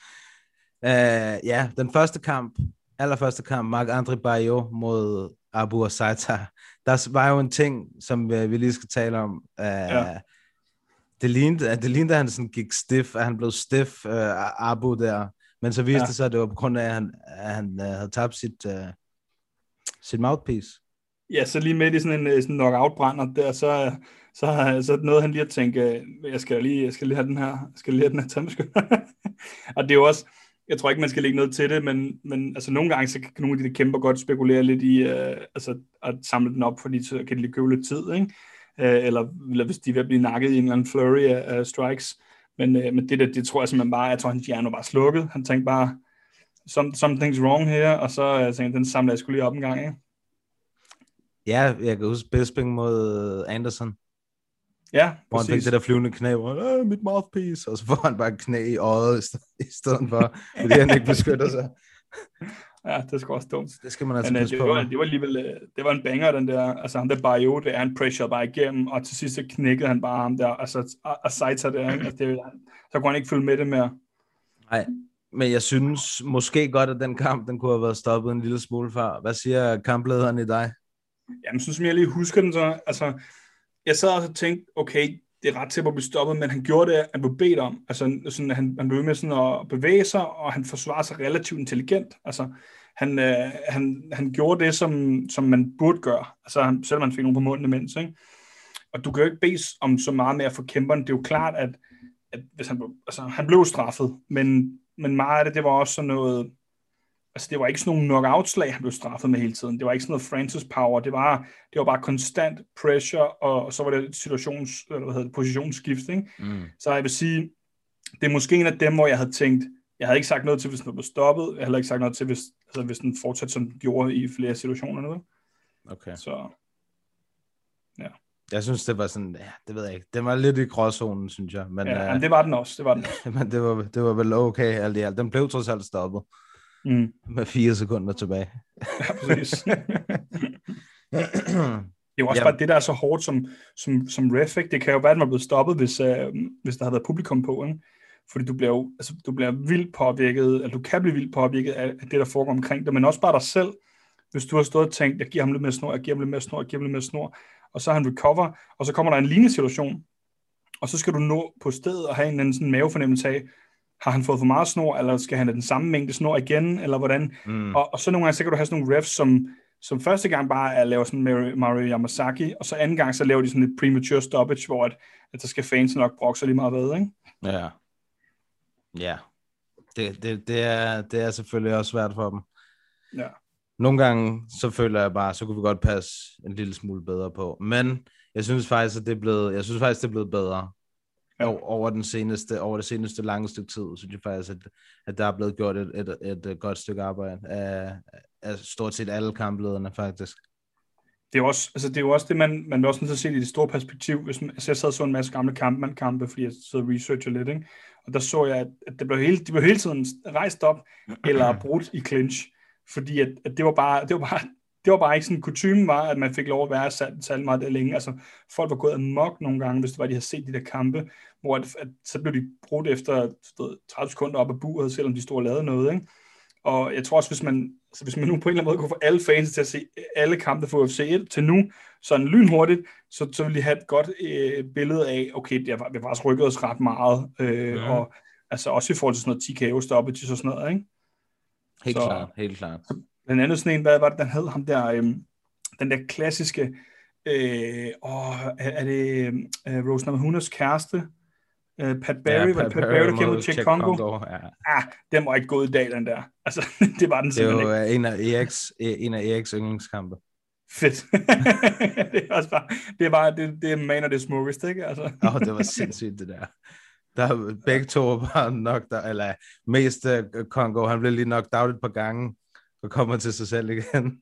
Uh, ja, den første kamp, allerførste kamp, Marc-André Barrio mod Abu Asaita, der var jo en ting, som uh, vi lige skal tale om. Uh, ja. Det lignede, det lignede, at han sådan gik stiff, at han blev stiff, uh, Abu der. Men så viste Ja. det sig, at det var på grund af, at han, at han uh, havde tabt sit, uh, sit mouthpiece. Ja, så lige midt i sådan en øh, sådan knockout-brænder der, så, så, så nåede han lige at tænke, øh, jeg skal lige, jeg skal lige have den her, jeg skal lige have den her tandbeskytter. og det er jo også, jeg tror ikke, man skal lægge noget til det, men, men altså, nogle gange så kan nogle af de der kæmper godt spekulere lidt i øh, altså, at samle den op, fordi så kan de lige købe lidt tid, ikke? Øh, eller, eller hvis de er ved at blive nakket i en eller anden flurry af, af strikes. Men, øh, men det der, det tror jeg simpelthen bare, jeg tror, hans hjerne var bare slukket. Han tænkte bare, Some, something's wrong here, og så øh, jeg tænkte den samler jeg skulle lige op en gang, ikke? Ja, jeg kan huske Bisping mod Anderson, Ja, hvor han fik det der flyvende knæ, hvor "Øh, mit mouthpiece, og så får han bare et knæ i øjet i st- i stedet for, fordi han ikke beskytter sig. Ja, det sgu også dumt. Det skal man altså Men øh, det, på. var, det var alligevel, øh, det var en banger, den der, altså ham der Barrio, det er en pressure bare igennem, og til sidst så knækkede han bare ham der, altså Asaita der, altså, det, så kunne han ikke følge med det mere. Nej, men jeg synes måske godt, at den kamp, den kunne have været stoppet en lille smule før. Hvad siger kamplederen i dig? Jamen, som jeg lige husker den så, altså, jeg sad også og tænkte, okay, det er ret til at blive stoppet, men han gjorde det, han blev bedt om. Altså, sådan, han, han blev med sådan at bevæge sig, og han forsvarer sig relativt intelligent. Altså, han, øh, han, han gjorde det, som, som man burde gøre, altså, han, selvom han fik nogen på munden imens. Ikke? Og du kan jo ikke bede om så meget mere for kæmperen. Det er jo klart, at, at hvis han, altså, han blev straffet, men, men meget af det, det var også sådan noget, altså det var ikke sådan nogle knockout-slag, han blev straffet med hele tiden. Det var ikke sådan noget Francis power. Det var, det var bare konstant pressure, og, og så var det situations, eller hvad hedder det, positionsskift. Ikke? Mm. Så jeg vil sige, det er måske en af dem, hvor jeg havde tænkt, jeg havde ikke sagt noget til, hvis den blev stoppet. Jeg havde ikke sagt noget til, hvis, altså, hvis den fortsatte, som den gjorde i flere situationer. Nu. Okay. Så, ja. Jeg synes, det var sådan, ja, det ved jeg ikke. Det var lidt i gråzonen, synes jeg. Men, ja, øh, men det var den også. Det var den men det var, det var vel okay alt i alt. Den blev trods alt stoppet. Mm. Med fire sekunder tilbage. Ja, præcis. det er jo også Ja. bare det, der er så hårdt som, som, som ref, ikke? Det kan jo være, at den var blevet stoppet, hvis, øh, hvis der havde været publikum på, ikke? Fordi du bliver jo altså, du bliver vildt påvirket, eller du kan blive vildt påvirket af, af det, der foregår omkring dig, men også bare dig selv. Hvis du har stået og tænkt, jeg giver ham lidt mere snor, jeg giver ham lidt mere snor, jeg giver ham lidt mere snor, og så har han recover, og så kommer der en lignende situation, og så skal du nå på stedet og have en eller anden sådan mavefornemmelse af, har han fået for meget snor, eller skal han have den samme mængde snor igen, eller hvordan? Mm. Og, og så nogle gange, så kan du have sådan nogle refs, som, som første gang bare er laver sådan Mario, Mario Yamasaki, og så anden gang, så laver de sådan et premature stoppage, hvor at, at der skal fans nok brokke sig lige meget ved, ikke? Ja. Ja. Det, det, det, er, det er selvfølgelig også svært for dem. Ja. Nogle gange, så føler jeg bare, så kunne vi godt passe en lille smule bedre på. Men jeg synes faktisk, at det er blevet, jeg synes faktisk, det er blevet bedre. Ja. Over, den seneste, over det seneste lange stykke tid, synes jeg faktisk, at, at der er blevet gjort et, et, et, godt stykke arbejde af, af stort set alle kamplederne, faktisk. Det er også, altså det, er jo også det, man, man er også nødt til at se det i det store perspektiv. Hvis man, altså jeg sad så en masse gamle kampmandkampe, fordi jeg sad og researcher lidt, ikke? og der så jeg, at, at det blev hele, de blev hele tiden rejst op eller brudt i clinch, fordi at, at det var bare, det var bare, det var bare ikke sådan, kutumen var, at man fik lov at være sat, sat meget der længe. Altså, folk var gået amok nogle gange, hvis det var, de havde set de der kampe, hvor at, at, så blev de brudt efter ved, 30 sekunder op af buret, selvom de stod og lavede noget. Ikke? Og jeg tror også, hvis man, altså, hvis man nu på en eller anden måde kunne få alle fans til at se alle kampe fra UFC 1 til nu, sådan lynhurtigt, så, så ville de have et godt øh, billede af, okay, det vi har faktisk rykket os ret meget, øh, Ja. og altså også i forhold til sådan noget TKO stoppages og sådan noget, ikke? Helt Så- så... klart, helt klart. Blandt andet sådan en, hvad var det, den hed ham der, øhm, den der klassiske, øh, åh, er, er det øh, Rose Namajunas kæreste, øh, Pat Barry, ja, Pat, Pat Barry, der kæmpede Czech Czech Congo. Ja. Ah, den var ikke gået i dag, den der. Altså, det var den Det simpelthen ikke. øh, en af Eriks, en af Eriks yndlingskampe. Fedt. det er også bare, det er bare, det, det er man og det smukkeste, ikke? Altså. Åh, oh, det var sindssygt, det der. Der begge to var bare nok, der, eller mest uh, Kongo, han blev lige nok out et par gange, og kommer til sig selv igen.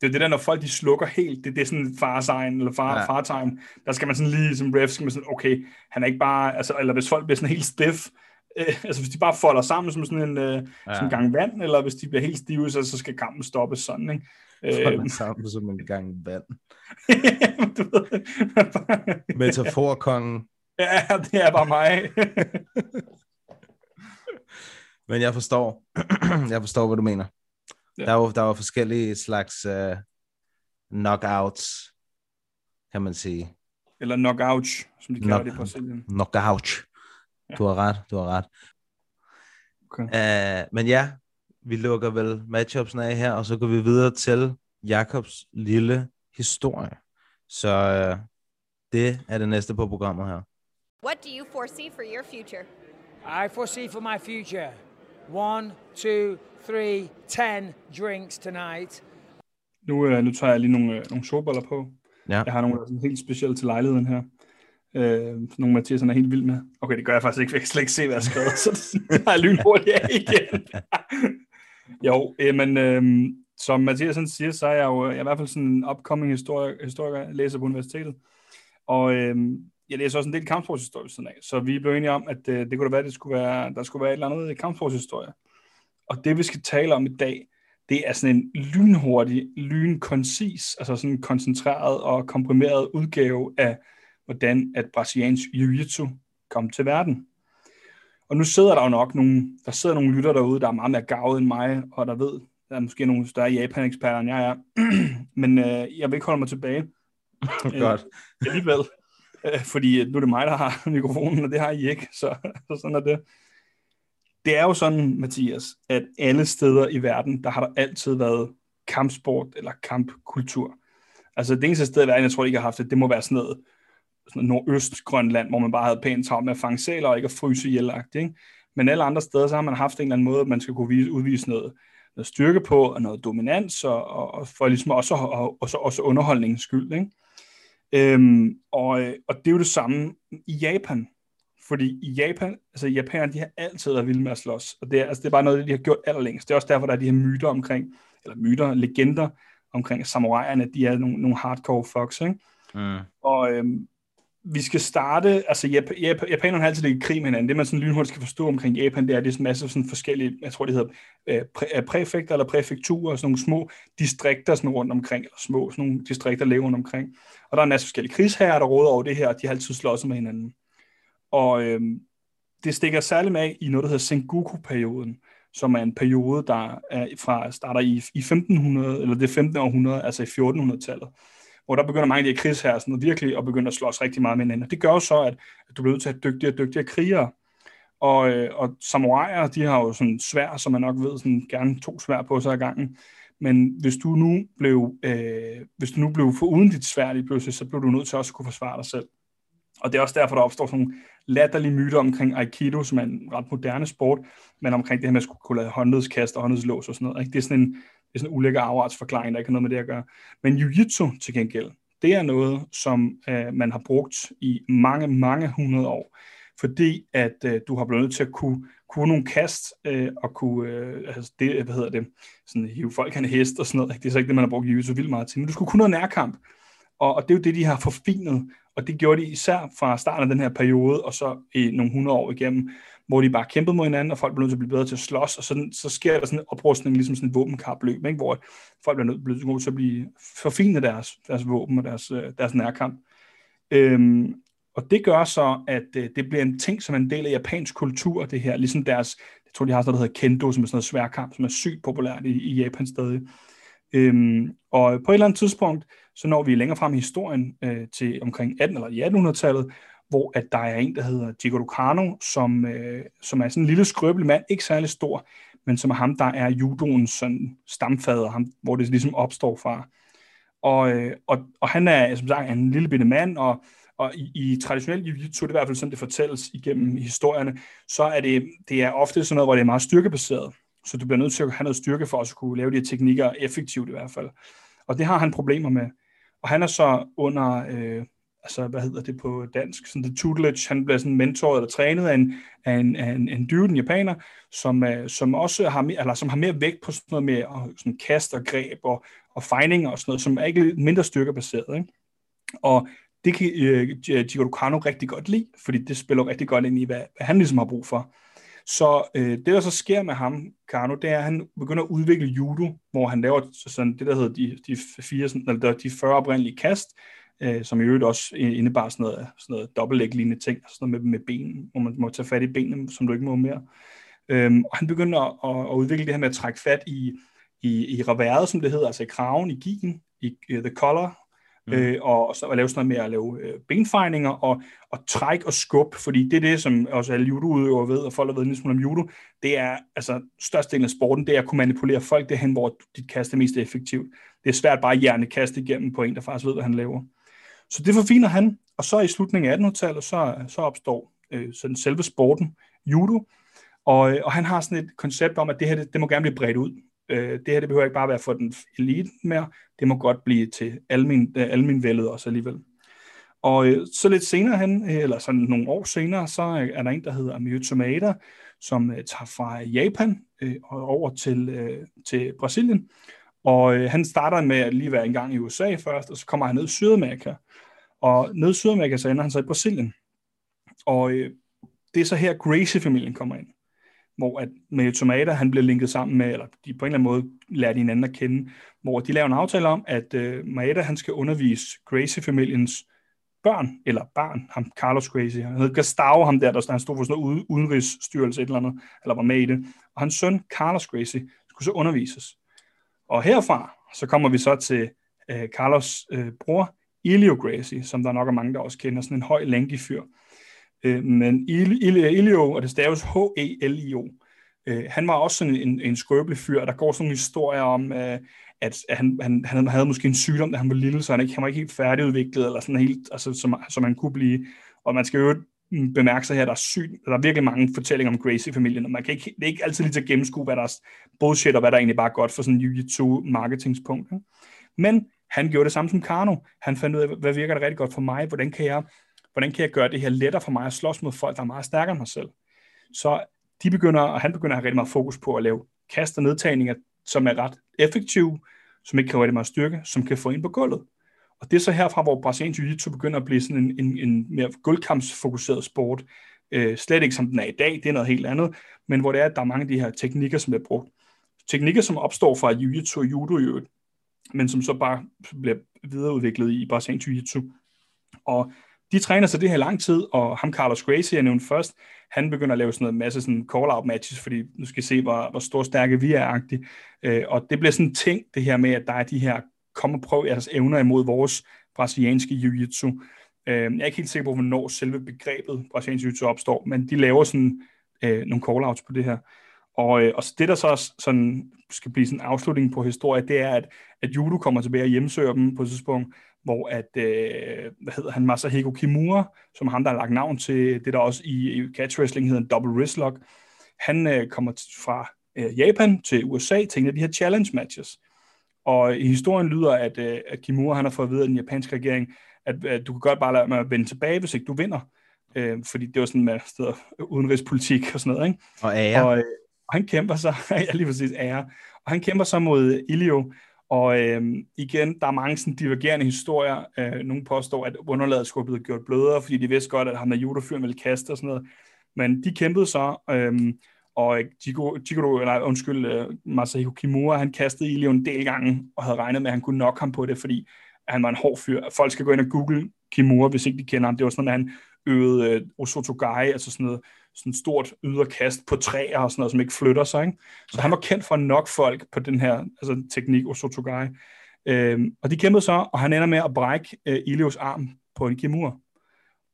Det er det der, når folk de slukker helt, det, det er sådan farsign eller far, Ja. fartime, der skal man sådan lige som ref, skal man sådan, okay, han er ikke bare, altså, eller hvis folk bliver sådan helt stiff, øh, altså hvis de bare folder sammen som sådan en, øh, ja. sådan en gang vand, eller hvis de bliver helt stive, så, så skal kampen stoppes sådan, ikke? Folder Øh, sammen som en gang vand. du ved, Metaforkongen. ja, det er bare mig. Men jeg forstår, jeg forstår, hvad du mener. Ja. Der, var, der var forskellige slags uh, knockouts, kan man sige. eller knockout, som de kalder Knock- det i Brasilien. Knockout. Du har ret, du har ret. Okay. Uh, men ja, vi lukker vel matchupsen af her, og så går vi videre til Jakobs lille historie. Så uh, det er det næste på programmet her. What do you foresee for your future? I foresee for my future one, two, three, ten drinks tonight. Nu, øh, nu tager jeg lige nogle, øh, nogle solbriller på. Ja. Jeg har nogle der er sådan helt specielle til lejligheden her. Øh, nogle Mathias han er helt vild med. Okay, det gør jeg faktisk ikke, for jeg kan slet ikke se, hvad jeg har skrevet, så det har jeg lynhurtigt af igen. jo, øh, men øh, som Mathias han siger, så er jeg jo jeg er i hvert fald sådan en upcoming historiker, historiker jeg læser på universitetet. Og øh, jeg læser også en del kampsportshistorie siden af. Så vi blev enige om, at øh, det kunne da være, det skulle være, der skulle være et eller andet kampsportshistorie. Og det, vi skal tale om i dag, det er sådan en lynhurtig, lynkoncis, altså sådan en koncentreret og komprimeret udgave af, hvordan at brasiliansk jiu-jitsu kom til verden. Og nu sidder der jo nok nogle, der sidder nogle lytter derude, der er meget mere gavet end mig, og der ved, der er måske nogle større Japan-eksperter, end jeg er. Men øh, jeg vil ikke holde mig tilbage. Godt. Alligevel. Øh, fordi nu er det mig, der har mikrofonen, og det har I ikke, så, så sådan er det. Det er jo sådan, Mathias, at alle steder i verden, der har der altid været kampsport eller kampkultur. Altså det eneste sted i verden, jeg tror, I ikke har haft det, det må være sådan noget, sådan noget nordøst-Grønland, hvor man bare havde pænt travlt med at fange sæler og ikke at fryse ihjel ikke? Men alle andre steder, så har man haft en eller anden måde, at man skal kunne vise, udvise noget, noget styrke på, og noget dominans, og, og, for ligesom også, og, og, også underholdningens skyld. Ikke? Øhm, og, og det er jo det samme i Japan. Fordi i Japan, altså japanerne, de har altid været vilde med at slås. Og det er, altså, det er bare noget, de har gjort allerlængst. Det er også derfor, der er de her myter omkring, eller myter, legender omkring samuraierne, at de er nogle, nogle hardcore fucks, ikke? Mm. Og øhm, vi skal starte, altså Jap Jap japanerne har altid ligget i krig med hinanden. Det man sådan lynhurtigt skal forstå omkring Japan, det er, det er en masse sådan forskellige, jeg tror det hedder øh, præ præfekter eller præfekturer, sådan nogle små distrikter sådan rundt omkring, eller små sådan nogle distrikter lever rundt omkring. Og der er en masse forskellige krigsherrer, der råder over det her, og de har altid slået med hinanden. Og øhm, det stikker særligt med i noget, der hedder Sengoku-perioden, som er en periode, der er fra, starter i, i 1500, eller det 15. århundrede, altså i 1400-tallet hvor der begynder mange af de her krigsherrer sådan, virkelig at begynde at slås rigtig meget med hinanden. Og det gør jo så, at, at du bliver nødt til at have dygtigere og dygtigere krigere. Og, øh, og samuraier, de har jo sådan svær, som man nok ved, sådan gerne to svær på sig ad gangen. Men hvis du nu blev, øh, hvis du nu blev for uden dit svær lige pludselig, så blev du nødt til også at kunne forsvare dig selv. Og det er også derfor, der opstår sådan nogle latterlige myter omkring Aikido, som er en ret moderne sport, men omkring det her med at skulle kunne lade håndledskast og håndledslås og sådan noget. Ikke? Det er sådan en, det er sådan en ulækker afartsforklaring, der ikke har noget med det at gøre. Men jiu-jitsu til gengæld, det er noget, som øh, man har brugt i mange, mange hundrede år. Fordi at øh, du har blevet nødt til at kunne, kunne nogle kast øh, og kunne, øh, altså det, hvad hedder det, sådan hive folk af en hest og sådan noget. Det er så ikke det, man har brugt jiu-jitsu vildt meget til. Men du skulle kunne noget nærkamp. Og, og det er jo det, de har forfinet. Og det gjorde de især fra starten af den her periode, og så i nogle hundrede år igennem, hvor de bare kæmpede mod hinanden, og folk blev nødt til at blive bedre til at slås, og sådan, så sker der sådan en oprustning, ligesom sådan et våbenkapløb, ikke? hvor folk bliver nødt, bliver til at blive forfine deres, deres våben og deres, øh, deres nærkamp. Øhm, og det gør så, at øh, det bliver en ting, som er en del af japansk kultur, det her, ligesom deres, jeg tror, de har sådan noget, der hedder kendo, som er sådan noget sværkamp, som er sygt populært i, i Japan stadig. Øhm, og på et eller andet tidspunkt, så når vi længere frem i historien øh, til omkring 18 eller 1800-tallet, hvor at der er en, der hedder Jigoro Kano, som, øh, som er sådan en lille skrøbelig mand, ikke særlig stor, men som er ham, der er judoens sådan, stamfader, ham, hvor det ligesom opstår fra. Og, øh, og, og han er som sagt en lille bitte mand, og, og i, i traditionel jiu-jitsu, det er i hvert fald sådan, det fortælles igennem historierne, så er det, det er ofte sådan noget, hvor det er meget styrkebaseret. Så du bliver nødt til at have noget styrke for at kunne lave de her teknikker effektivt i hvert fald. Og det har han problemer med. Og han er så under, øh, altså hvad hedder det på dansk, sådan the tutelage, han bliver sådan mentoret eller trænet af en, af en, af en, en dude, en japaner, som, øh, som også har mere, eller som har mere vægt på sådan noget med og, sådan kast og greb og, og fejninger og sådan noget, som er ikke mindre styrkebaseret. Ikke? Og det kan uh, Jigoro Kano rigtig godt lide, fordi det spiller rigtig godt ind i, hvad, hvad han ligesom har brug for. Så øh, det, der så sker med ham, Kano, det er, at han begynder at udvikle judo, hvor han laver sådan det, der hedder de, de, fire, sådan, eller de 40 oprindelige kast, øh, som i øvrigt også indebar sådan noget, sådan noget dobbeltlæg-lignende ting, sådan noget med, med ben, hvor man må tage fat i benene, som du ikke må mere. Øhm, og han begynder at, at, udvikle det her med at trække fat i, i, i reværet, som det hedder, altså i kraven, i gien, i uh, the collar, mm. øh, og så at lave sådan noget med at lave øh, benfejninger og, og træk og skub, fordi det er det, som også alle judoudøvere ved, og folk har ved en lille smule om judo, det er altså størstedelen af sporten, det er at kunne manipulere folk derhen, hvor dit kast er mest effektivt. Det er svært bare at hjernekaste igennem på en, der faktisk ved, hvad han laver. Så det forfiner han, og så i slutningen af 1800-tallet, så, så opstår øh, sådan selve sporten, judo, og, øh, og han har sådan et koncept om, at det her, det, det må gerne blive bredt ud. Øh, det her, det behøver ikke bare være for den elite mere, det må godt blive til almin, øh, almin også alligevel. Og øh, så lidt senere hen, øh, eller sådan nogle år senere, så øh, er der en, der hedder Amio Tomata, som øh, tager fra Japan øh, og over til, øh, til Brasilien. Og øh, han starter med at lige være en gang i USA først, og så kommer han ned i Sydamerika. Og nede i Sydamerika, så ender han så i Brasilien. Og øh, det er så her Gracie-familien kommer ind. Hvor at med Tomater, han bliver linket sammen med, eller de på en eller anden måde lærer de hinanden at kende, hvor de laver en aftale om, at øh, Maeda, han skal undervise Gracie-familiens børn, eller barn, ham Carlos Gracie, han hedder Gustavo, ham der, der han stod for sådan noget udenrigsstyrelse et eller andet, eller var med i det, og hans søn, Carlos Gracie, skulle så undervises. Og herfra, så kommer vi så til øh, Carlos øh, bror, Elio Gracie, som der nok er mange, der også kender, sådan en høj, lændig fyr. Øh, men Elio, og det staves H-E-L-I-O, øh, han var også sådan en, en skrøbelig fyr, der går sådan nogle historier om, øh, at han, han, han havde måske en sygdom, da han var lille, så han, ikke, han var ikke helt færdigudviklet, eller sådan helt, altså, som, som han kunne blive. Og man skal jo mm, bemærke sig her, der er syg, der er virkelig mange fortællinger om Gracie-familien, og man kan ikke, det er ikke altid lige til at gennemskue, hvad der er bullshit, og hvad der egentlig bare er godt for sådan en jiu-jitsu marketingspunkt. Men han gjorde det samme som Karno. Han fandt ud af, hvad virker det rigtig godt for mig, hvordan kan jeg, hvordan kan jeg gøre det her lettere for mig at slås mod folk, der er meget stærkere end mig selv. Så de begynder, og han begynder at have rigtig meget fokus på at lave kast og nedtagninger, som er ret effektive, som ikke kræver rigtig meget styrke, som kan få ind på gulvet. Og det er så herfra, hvor brasiliansk jiu-jitsu begynder at blive sådan en, en, en mere guldkampsfokuseret sport. Øh, slet ikke som den er i dag, det er noget helt andet, men hvor det er, at der er mange af de her teknikker, som bliver brugt. Teknikker, som opstår fra jiu-jitsu og judo men som så bare bliver videreudviklet i Brazilian jiu-jitsu. Og de træner sig det her lang tid, og ham Carlos Gracie, jeg nævnte først, han begynder at lave sådan en masse sådan call-out matches, fordi nu skal I se, hvor, hvor stor stærke vi er -agtigt. Øh, og det bliver sådan en ting, det her med, at der er de her, kom og prøv jeres evner imod vores brasilianske jiu-jitsu. Øh, jeg er ikke helt sikker på, hvornår selve begrebet brasiliansk jiu-jitsu opstår, men de laver sådan øh, nogle call-outs på det her. Og, øh, og det, der så sådan, skal blive sådan en afslutning på historien, det er, at, at judo kommer tilbage og hjemsøger dem på et tidspunkt, hvor at, øh, hvad hedder han, Masahiko Kimura, som ham, der har lagt navn til det, der også i, i catch wrestling hedder en double wrist lock, han øh, kommer fra øh, Japan til USA til en af de her challenge matches. Og i historien lyder, at, øh, at Kimura han har fået at vide af den japanske regering, at, at du kan godt bare lade mig vende tilbage, hvis ikke du vinder. Øh, fordi det var sådan med steder, udenrigspolitik og sådan noget. Ikke? Og ære. Og, øh, og han kæmper så, ja lige præcis ære, og han kæmper så mod Ilio, og øh, igen, der er mange sådan divergerende historier. Øh, nogle påstår, at underlaget skulle blive gjort blødere, fordi de vidste godt, at ham der judofyren ville kaste og sådan noget. Men de kæmpede så, øh, og Jigoro, eller undskyld, øh, Masahiko Kimura, han kastede Ilio en del gange, og havde regnet med, at han kunne nok ham på det, fordi han var en hård fyr. Folk skal gå ind og google Kimura, hvis ikke de kender ham. Det var sådan at han øvede øh, Osotogai, altså sådan noget sådan stort yderkast på træer og sådan noget, som ikke flytter sig. Ikke? Så han var kendt for nok folk på den her altså, teknik, Osotogai. Øhm, og de kæmpede så, og han ender med at brække øh, Ilios arm på en kimur.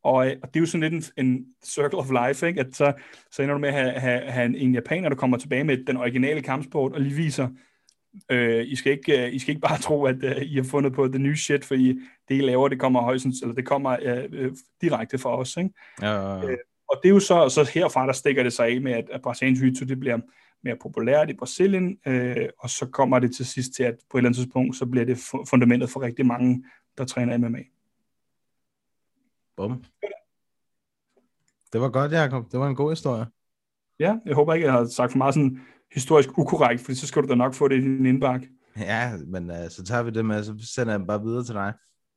Og, øh, og det er jo sådan lidt en, en circle of life, ikke? at så, så ender du med at have, have, have en, en japaner, der kommer tilbage med den originale kampsport, og lige viser, øh, I, skal ikke, øh, I skal ikke bare tro, at øh, I har fundet på det nye shit, fordi det, I laver, det kommer højst, eller det kommer øh, øh, direkte fra os. Ikke? Ja, ja, ja. Øh, og det er jo så, så herfra, der stikker det sig af med, at, at brasiliansk jiu det bliver mere populært i Brasilien, øh, og så kommer det til sidst til, at på et eller andet tidspunkt, så bliver det fundamentet for rigtig mange, der træner MMA. Bum. Det var godt, Jacob. Det var en god historie. Ja, jeg håber ikke, jeg har sagt for meget sådan historisk ukorrekt, for så skal du da nok få det i din indbakke. Ja, men uh, så tager vi det med, så sender jeg bare videre til dig.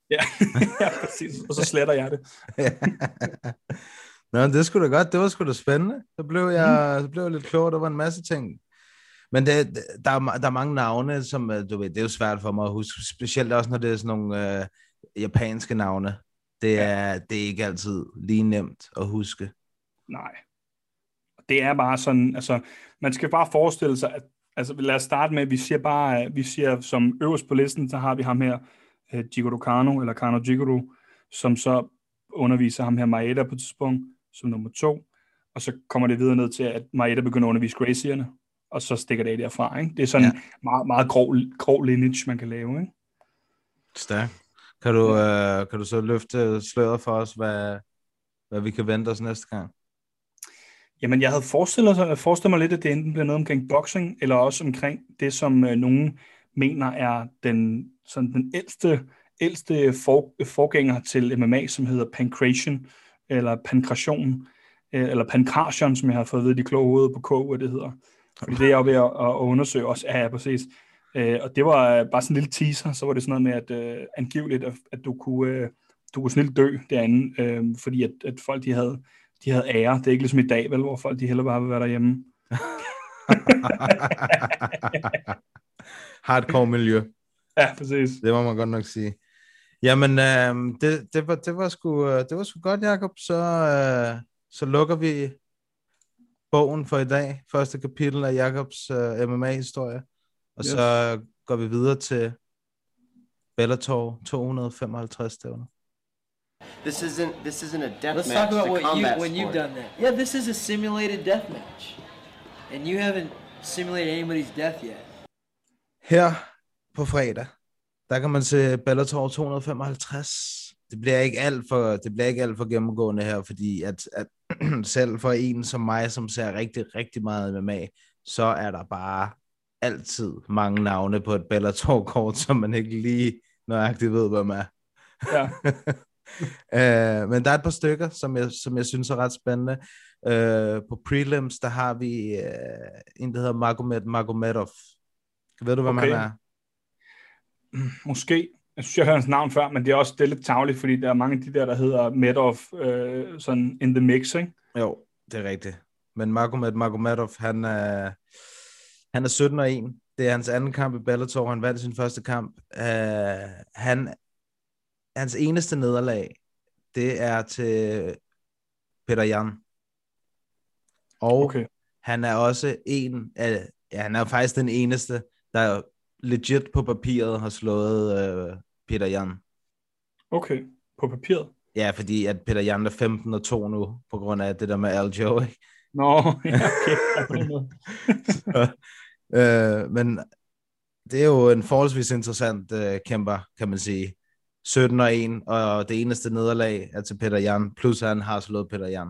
Ja, ja præcis. Og så sletter jeg det. Nå, det skulle da godt. Det var sgu da spændende. Så blev jeg, mm. så blev jeg lidt klogere. Der var en masse ting. Men det, der, er, der er mange navne, som øh, du ved, det er jo svært for mig at huske. Specielt også, når det er sådan nogle øh, japanske navne. Det er, ja. det er ikke altid lige nemt at huske. Nej. Det er bare sådan, altså, man skal bare forestille sig, at, altså lad os starte med, at vi siger bare, vi siger som øverst på listen, så har vi ham her, uh, Jigoro Kano, eller Kano Jigoro, som så underviser ham her Maeda på et tidspunkt som nummer to, og så kommer det videre ned til, at Maeda begynder at undervise Gracierne, og så stikker det af derfra. Ikke? Det er sådan ja. meget, meget grov, grov lineage, man kan lave. Ikke? Stærk. Kan du, øh, kan du så løfte sløret for os, hvad, hvad vi kan vente os næste gang? Jamen, jeg havde forestillet, forestillet mig lidt, at det enten bliver noget omkring boxing, eller også omkring det, som øh, nogen mener er den, sådan den ældste, ældste for, forgænger til MMA, som hedder pancration, eller pankration, øh, eller pankration, som jeg har fået ved de kloge hoveder på KU, hvad det hedder. Fordi det er jeg ved at, at undersøge også. Ja, ja, præcis. Øh, og det var bare sådan en lille teaser, så var det sådan noget med, at uh, angiveligt, at, at du kunne, uh, du kunne snilt dø derinde, uh, fordi at, at folk, de havde, de havde ære. Det er ikke ligesom i dag, vel, hvor folk, de heller bare vil være derhjemme. Hardcore miljø. Ja, præcis. Det må man godt nok sige. Jamen, øh, det, det, var, det, var sgu, øh, det var sgu godt, Jacob. Så, øh, så lukker vi bogen for i dag. Første kapitel af Jacobs øh, MMA-historie. Og yes. så går vi videre til Bellator 255 stævner. This isn't this isn't a death Let's match. talk about what you when when you've done that. Yeah, this is a simulated death match, and you haven't simulated anybody's death yet. Her på fredag, der kan man se Bellator 255 det bliver ikke alt for, det bliver ikke alt for gennemgående her, fordi at, at selv for en som mig, som ser rigtig, rigtig meget med så er der bare altid mange navne på et Bellator-kort, som man ikke lige nøjagtigt ved, hvem er. Ja. uh, men der er et par stykker, som jeg, som jeg synes er ret spændende. Uh, på prelims, der har vi uh, en, der hedder Magomed Magomedov. Ved du, hvem okay. han er? Måske. Jeg synes, jeg har hans navn før, men det er også det er lidt tavligt, fordi der er mange af de der, der hedder Medov øh, sådan in the mix, ikke? Jo, det er rigtigt. Men Magomed Magomedov, han er, han er 17 og 1. Det er hans anden kamp i Bellator. Han vandt sin første kamp. Uh, han, hans eneste nederlag, det er til Peter Jan. Og okay. han er også en af, ja, han er faktisk den eneste, der legit på papiret har slået uh, Peter Jan. Okay, på papiret? Ja, fordi at Peter Jan er 15 og 2 nu, på grund af det der med Aljo, ikke? Nå, ja, okay. så, øh, men det er jo en forholdsvis interessant øh, kæmper, kan man sige. 17 og 1, og det eneste nederlag er til Peter Jan, plus han har slået Peter Jan.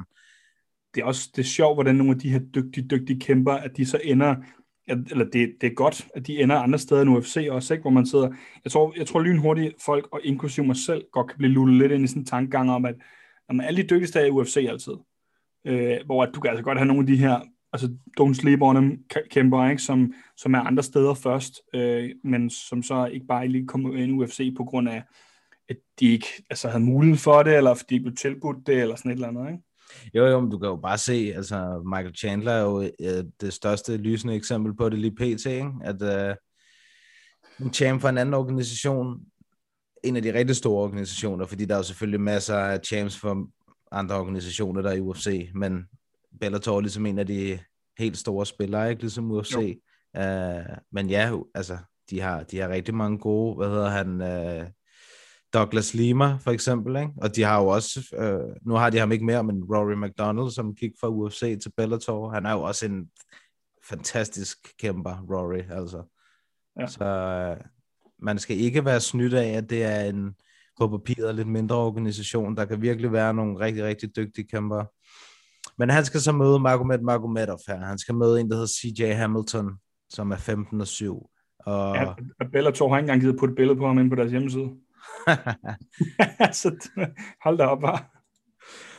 Det er også det er sjovt, hvordan nogle af de her dygtige, dygtige kæmper, at de så ender, eller det, det er godt, at de ender andre steder end UFC også, ikke? hvor man sidder, jeg tror, jeg tror lynhurtigt folk, og inklusiv mig selv, godt kan blive lullet lidt ind i sådan en tankegang om, at når alle de dygtigste er i UFC altid, øh, hvor at du kan altså godt have nogle af de her, altså don't sleep on them kæmper, ikke? Som, som er andre steder først, øh, men som så ikke bare lige kommer ind i UFC på grund af, at de ikke altså, havde mulighed for det, eller fordi de blev tilbudt det, eller sådan et eller andet, ikke? Jo, jo, men du kan jo bare se, altså Michael Chandler er jo øh, det største lysende eksempel på det lige pt, ikke? At øh, en champ for en anden organisation, en af de rigtig store organisationer, fordi der er jo selvfølgelig masser af champs for andre organisationer, der er i UFC, men Bellator er ligesom en af de helt store spillere, ikke ligesom UFC. Uh, men ja, altså, de har, de har rigtig mange gode, hvad hedder han, uh, Douglas Lima for eksempel, ikke? og de har jo også, uh, nu har de ham ikke mere, men Rory McDonald, som gik fra UFC til Bellator, han er jo også en fantastisk kæmper, Rory, altså. Ja. Så uh, man skal ikke være snydt af, at det er en på papiret lidt mindre organisation. Der kan virkelig være nogle rigtig, rigtig dygtige kæmper. Men han skal så møde Magomed Magomedov her. Han skal møde en, der hedder CJ Hamilton, som er 15 og 7. Og... Ja, Bellator har ikke engang givet putte billede på ham ind på deres hjemmeside. så hold da op bare.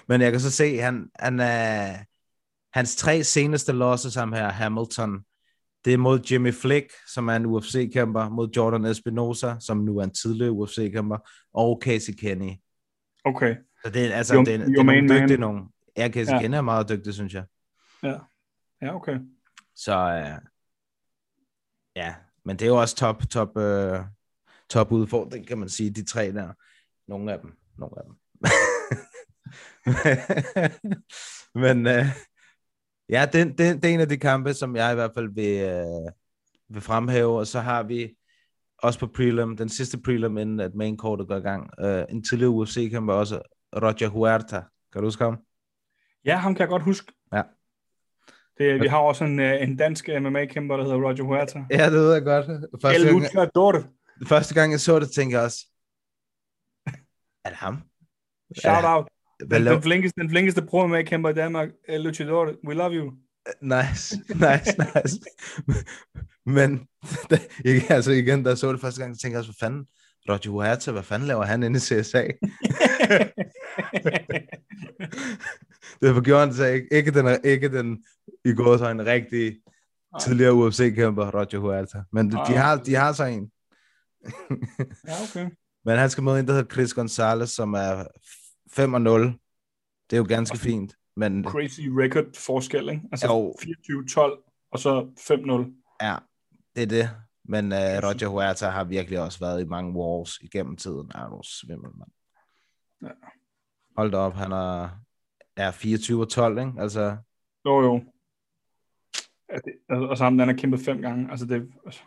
Men jeg kan så se, han, han er, hans tre seneste losses ham her, Hamilton, det er mod Jimmy Flick, som er en UFC-kæmper, mod Jordan Espinosa, som nu er en tidligere UFC-kæmper, og Casey Kenny. Okay. Så det er, altså, your, det er, det er nogle dygtige nogen. Ja, Casey ja. Kenny er meget dygtig, synes jeg. Ja, ja okay. Så uh, ja, men det er jo også top, top, uh, top udfordring, kan man sige, de tre der. Nogle af dem, nogle af dem. men uh, Ja, det, det, det er en af de kampe, som jeg i hvert fald vil, øh, vil fremhæve, og så har vi også på prelim, den sidste prelim, inden at main court går i gang, øh, en tidligere UFC-kamp også, Roger Huerta. Kan du huske ham? Ja, ham kan jeg godt huske. Ja. Det, vi har også en, øh, en dansk MMA-kæmper, der hedder Roger Huerta. Ja, det ved jeg godt. Første El Dorte. Første gang jeg så det, tænkte jeg også, er det ham? Shout out. Den, den, flinkeste, den flinkeste pro med kæmper i Danmark, Luchador, we love you. Nice, nice, nice. Men ikke, altså igen, da jeg så det første gang, så tænkte jeg også, hvad fanden, Roger Huerta, hvad fanden laver han inde i CSA? det var gjort han ikke, ikke den, ikke den i går så en rigtig tidligere UFC-kæmper, Roger Huerta. Men de, de, har, de har så en. Ja, okay. Men han skal møde en, der hedder Chris Gonzalez, som er 5 og 0. Det er jo ganske og fint. Men... Crazy record forskel, ikke? Altså 24-12, og så 5-0. Ja, det er det. Men uh, Roger Huerta har virkelig også været i mange wars igennem tiden. Er du svimmel, mand. Ja. Hold da op, han er, er 24 og 12, ikke? Altså... Jo, jo. Ja, det, altså, ham, han har kæmpet fem gange. Altså, det, altså,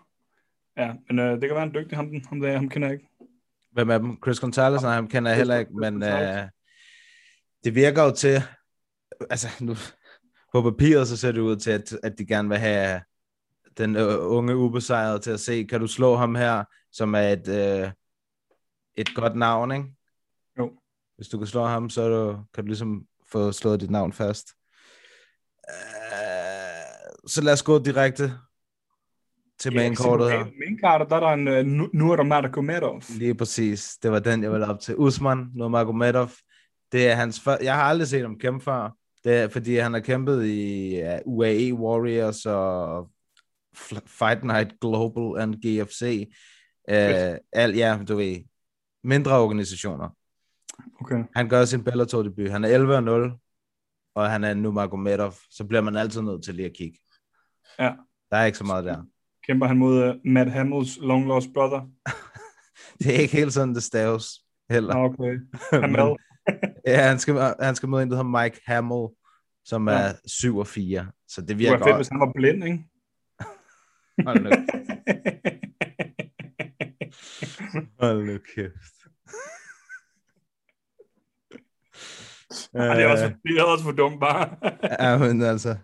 ja, men uh, det kan være en dygtig, ham, ham, der, ham kender jeg ikke. Hvem er dem? Chris Gonzalez, nej, ham kender jeg heller ikke, men uh, det virker jo til, altså nu, på papiret så ser det ud til, at, at de gerne vil have den uh, unge ubesejrede til at se, kan du slå ham her, som er et, uh, et godt navn, ikke? Jo. Hvis du kan slå ham, så du, kan du ligesom få slået dit navn fast. Uh, så lad os gå direkte til mainkortet her. Mainkortet, der er der en uh, Nurmagomedov. Lige præcis. Det var den, jeg ville op til. Usman Nurmagomedov. Det er hans før... Jeg har aldrig set ham kæmpe før. Det er, fordi han har kæmpet i uh, UAE Warriors og Fight Night Global and GFC. Uh, al, ja, du ved, mindre organisationer. Okay. Han gør sin Bellator-debut. Han er 11-0, og han er Nurmagomedov. Så bliver man altid nødt til lige at kigge. Ja. Der er ikke så meget der. Kæmper han mod uh, Matt Hamels long lost brother? det er ikke helt sådan, det staves heller. Okay. Hamel. ja, han skal, han skal møde en, der hedder Mike Hamill, som er ja. 7 og 4. Så det virker Det var fedt, hvis han var blind, ikke? Hold nu. Hold nu kæft. Ej, det, er også, det er også for dumt bare. ja, men altså,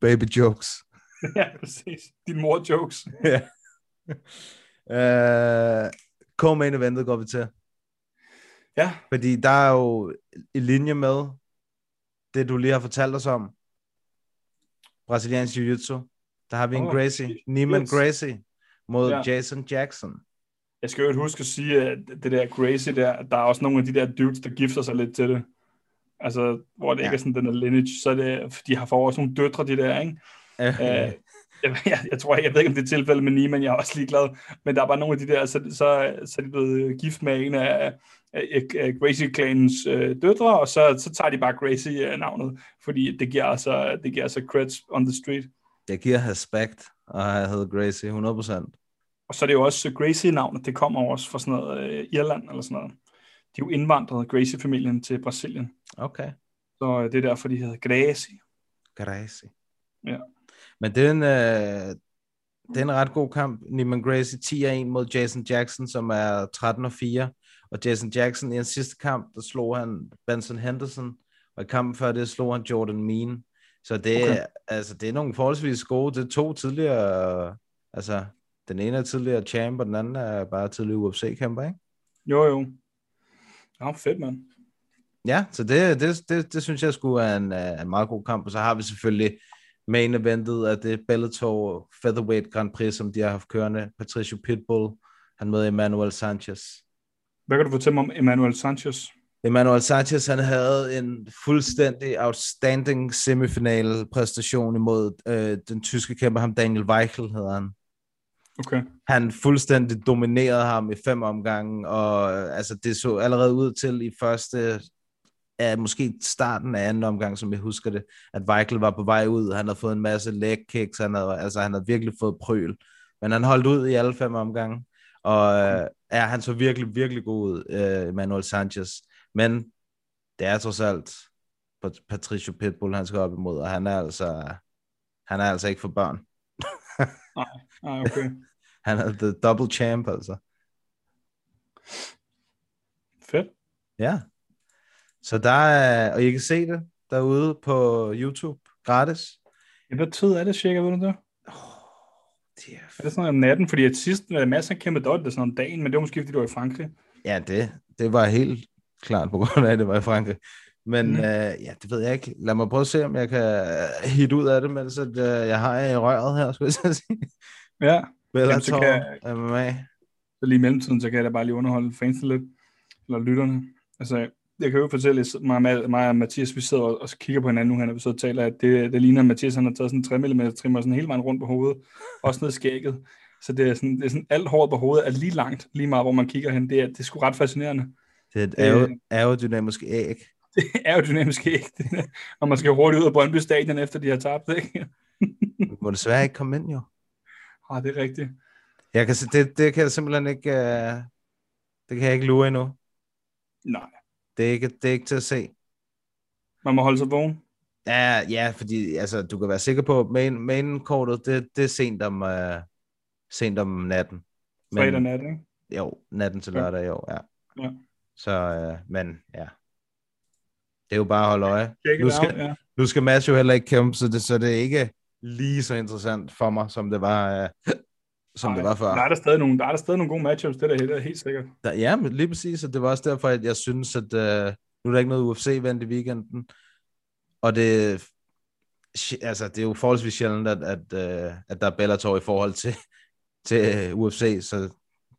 baby jokes. ja, præcis. Din mor jokes. ja. Uh, Co-main eventet går vi til. Ja. Fordi der er jo i linje med det, du lige har fortalt os om. Brasiliansk Jiu-Jitsu. Der har vi en Oh, Gracie. Neiman yes. Gracie mod Ja. Jason Jackson. Jeg skal jo huske at sige, at det der crazy der, der er også nogle af de der dudes, der gifter sig lidt til det. Altså, hvor det ja. Ikke er sådan den der lineage, så er det, de har fået også nogle døtre, de der, ikke? Øh, jeg, jeg, tror, jeg ved ikke, om det er tilfældet med Niemann, jeg er også ligeglad, men der er bare nogle af de der, så, så, så er de blevet gift med en af, af, af Gracie-klanens øh, døtre, og så, så tager de bare Gracie-navnet, fordi det giver altså, det giver altså creds on the street. Jeg giver respekt, og jeg hedder Gracie 100%. Og så er det jo også Gracie-navnet, det kommer også fra sådan noget øh, Irland eller sådan noget. De er jo indvandret, Gracie-familien, til Brasilien. Okay. Så øh, det er derfor, de hedder Gracie. Gracie. Ja. Men det er en, øh, det er en ret god kamp. Neiman Gracie 10-1 mod Jason Jackson, som er 13-4. Og Jason Jackson i en sidste kamp, der slog han Benson Henderson, og i kampen før det slog han Jordan Mean. Så det, okay. Okay. altså, det er nogle forholdsvis gode. Det er to tidligere, altså den ene er tidligere champ, og den anden er bare tidligere UFC-kæmper, ikke? Jo, jo. Ja, fedt, mand. Ja, så det, det, det, det synes jeg skulle er en, øh, en meget god kamp. Og så har vi selvfølgelig main eventet af det Bellator Featherweight Grand Prix, som de har haft kørende. Patricio Pitbull, han møder Emmanuel Sanchez. Hvad kan du fortælle mig om Emmanuel Sanchez? Emmanuel Sanchez, han havde en fuldstændig outstanding semifinal præstation imod øh, den tyske kæmper, ham Daniel Weichel hedder han. Okay. Han fuldstændig dominerede ham i fem omgange, og øh, altså, det så allerede ud til i første, ja, måske starten af anden omgang, som jeg husker det, at Weichel var på vej ud, han havde fået en masse leg kicks, han havde, altså, han havde virkelig fået prøl, men han holdt ud i alle fem omgange, og øh, ja, han så virkelig, virkelig god ud, øh, Emmanuel Sanchez, men det er trods alt Pat- Patricio Pitbull, han skal op imod, og han er altså, han er altså ikke for børn. Nej, nej, okay. Han er the double champ, altså. Fedt. Ja. Så der er, og I kan se det derude på YouTube, gratis. Ja, hvad tid er det cirka, ved du det? Det er, Er det sådan om natten? Fordi at sidst, uh, Mads han kæmpede dot, det er sådan om dagen, men det var måske, fordi du var i Frankrig. ja, det, det var helt klart på grund af, at det var i Frankrig. Men Mm. øh, ja, det ved jeg ikke. Lad mig prøve at se, om jeg kan hit ud af det, mens at, øh, jeg har i røret her, skulle jeg så sige. Ja. Bellator, så kan- MMA. Så lige i mellemtiden, så kan jeg da bare lige underholde fansene lidt, eller lytterne. Altså, jeg kan jo fortælle, at mig, mig, og Mathias, vi sidder og, og kigger på hinanden nu, han er så taler, at det, det ligner, at Mathias han har taget sådan en 3 mm trimmer sådan hele vejen rundt på hovedet, også ned i skægget. Så det er sådan, det er sådan alt håret på hovedet er lige langt, lige meget hvor man kigger hen. Det er, det er sgu ret fascinerende. Det er et Øh. aero, aerodynamisk æg. Det er jo dynamisk ikke, når man skal hurtigt ud af Brøndby Stadion, efter de har tabt, ikke? Du må desværre ikke komme ind, jo. Ah, det er rigtigt. Jeg kan, det, det kan jeg simpelthen ikke... Uh, det kan jeg ikke lure endnu. Nej. Det er ikke, det er ikke til at se. Man må holde sig vågen. Ja, ja, fordi altså, du kan være sikker på, at main, main-kortet, det, det er sent om, uh, sent om natten. Fredag nat, ikke? Jo, natten til Ja. lørdag, jo, ja. Ja. Så, uh, men ja. Det er jo bare at holde øje. Nu skal, out, ja. nu skal Mads jo heller ikke kæmpe, så det, så det er ikke lige så interessant for mig, som det var uh, som Nej, det var før. Der er der stadig nogle, der er der stadig nogle gode matchups, det er der helt, helt sikkert. Der, ja, men lige præcis, og det var også derfor, at jeg synes, at øh, nu er der ikke noget UFC-event i weekenden, og det, altså, det er jo forholdsvis sjældent, at, at, øh, at der er Bellator i forhold til, til øh, UFC, så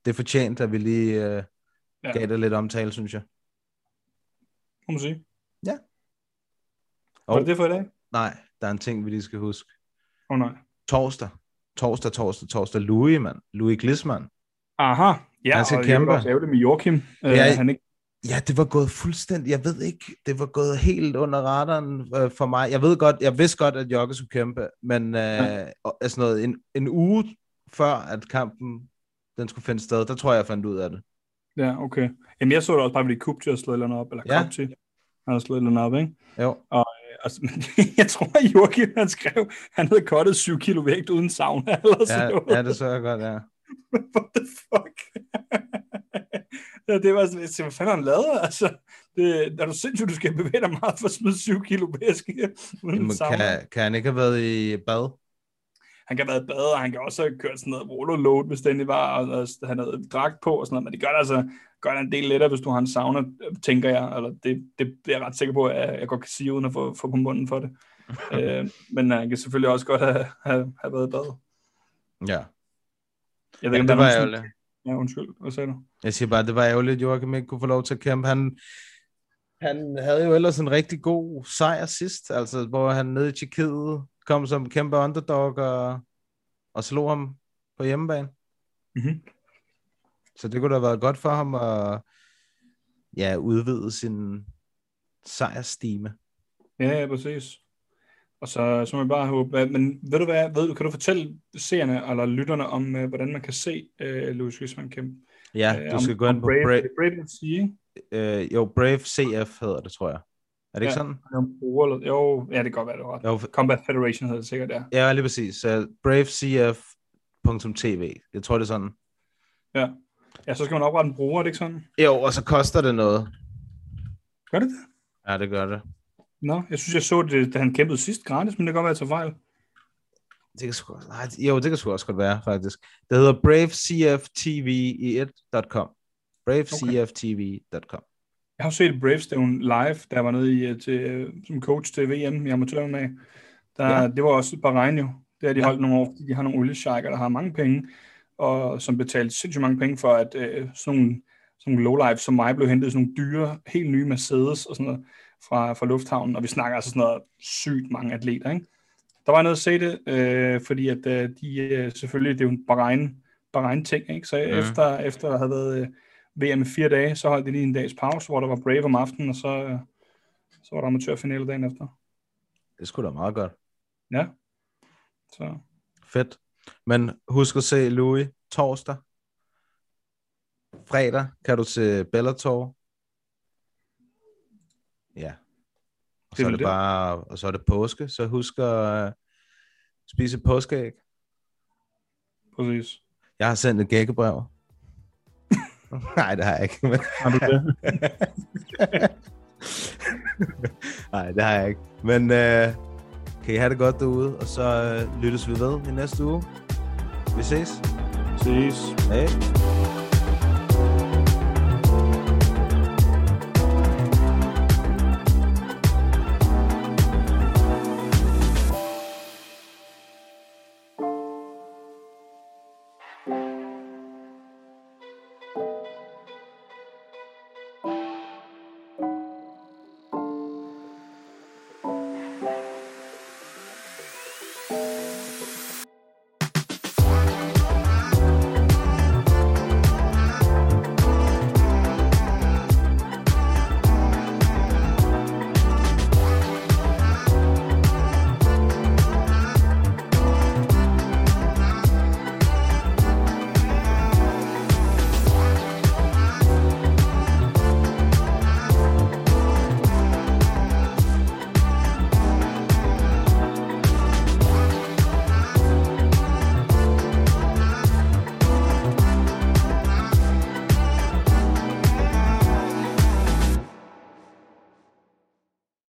det er fortjent, at vi lige øh, Ja. gav det lidt omtale, synes jeg. Må man sige. Ja. Var det det for i dag? Nej, der er en ting, vi lige skal huske. Åh oh, nej. Torsdag. Torsdag, torsdag, torsdag. Louis, mand. Louis Glisman. Aha. Ja, Han skal og det er kæmpe. også med Joachim. Ja, Ja, han ikke, Ja, det var gået fuldstændig, jeg ved ikke, det var gået helt under radaren øh, for mig. Jeg ved godt, jeg vidste godt, at Jokke skulle kæmpe, men øh, ja. altså noget, en, en uge før, at kampen den skulle finde sted, der tror jeg, jeg fandt ud af det. ja, okay. Jamen, jeg så det også bare, fordi Kupti har slået et eller andet op, eller Ja. Kupti han har slået et eller andet op, ikke? Jo. Og øh, altså, jeg tror, at han skrev, han havde kottet 7 kilo vægt uden sauna, eller sådan Ja, noget. ja, det så jeg godt, ja. What the fuck? ja, det var sådan, jeg tænkte, hvad fanden han lavet? Altså, det, er du sindssygt, du skal bevæge dig meget for at smide 7 kilo væske uden Jamen, sauna? kan, kan han ikke have været i bad? Han kan have været i bad, og han kan også have kørt sådan noget roller load, hvis det endelig var, og, og han havde dragt på og sådan noget, men det gør det altså gør det en del lettere, hvis du har en sauna, tænker jeg, eller det, det er jeg ret sikker på, at jeg godt kan sige, uden at få, få på munden for det. øh, men han kan selvfølgelig også godt have, have, have været i bad. Ja. Jeg ved Ja, det var nogen ærgerligt. Ja, undskyld. Hvad sagde du? Jeg siger bare, det var ærgerligt, at Joachim ikke kunne få lov til at kæmpe. Han, han havde jo ellers en rigtig god sejr sidst, altså hvor han nede i Tjekkiet kom som kæmpe underdog og, og slog ham på hjemmebane. Mm-hmm. Så det kunne da have været godt for ham at ja, udvide sin sejrstime. Ja, ja, præcis. Og så, så må jeg bare håbe, men ved du hvad, ved du, kan du fortælle seerne eller lytterne om, øh, hvordan man kan se øh, Louis Gisman kæmpe? Ja, Øh, du om- skal gå om ind på Brave, Brave, Brave ikke? øh, jo, Brave CF hedder det, tror jeg. Er det ikke sådan? Ja, bruger, jo, ja, det kan godt være, det var Jo. Combat Federation hedder det sikkert, ja. Ja, lige præcis. Uh, bravecf.tv. Jeg tror, det er sådan. ja. Ja, så skal man oprette en bruger, er det ikke sådan? Jo, og så koster det noget. Gør det det? Ja, det gør det. Nå, jeg synes, jeg så det, da han kæmpede sidst gratis, men det kan godt være, at jeg tager fejl. Det kan sgu, nej, jo, det kan sgu også godt være, faktisk. Det hedder bravecftv i et.com. bravecftv.com. Jeg har jo set Brave Stone live, jeg var nede i, øh, til, øh, som coach til VM i amatøren af. Der, Ja. Det var også Bahrain jo. Det har de Ja. holdt nogle år, fordi de har nogle oliesharker, der har mange penge, og som betalte sindssygt mange penge for, at øh, sådan nogle, sådan nogle lowlife som mig blev hentet sådan nogle dyre, helt nye Mercedes og sådan noget fra, fra lufthavnen, og vi snakker altså sådan noget sygt mange atleter, ikke? Der var noget at se det, øh, fordi at øh, de øh, selvfølgelig, det er jo en Bahrain, Bahrain ting, ikke? Så mm. efter, efter der havde været øh, VM i fire dage, så holdt de lige en dags pause, hvor der var Brave om aftenen, og så, øh, så var der amatørfinale dagen efter. Det skulle da meget godt. Ja. Så Fedt. Men husk at se Louis torsdag. Fredag kan du se Bellator. Ja. Og Det så er det det. bare, og så er det påske, så husk at uh, spise påskeæg. præcis. Jeg har sendt et gækkebrev. Nej, det har jeg ikke. Men... Har du det? Nej, det har jeg ikke. Men uh, kan I have det godt derude, og så uh, lyttes vi ved i næste uge. Vi ses. Ses. Hej.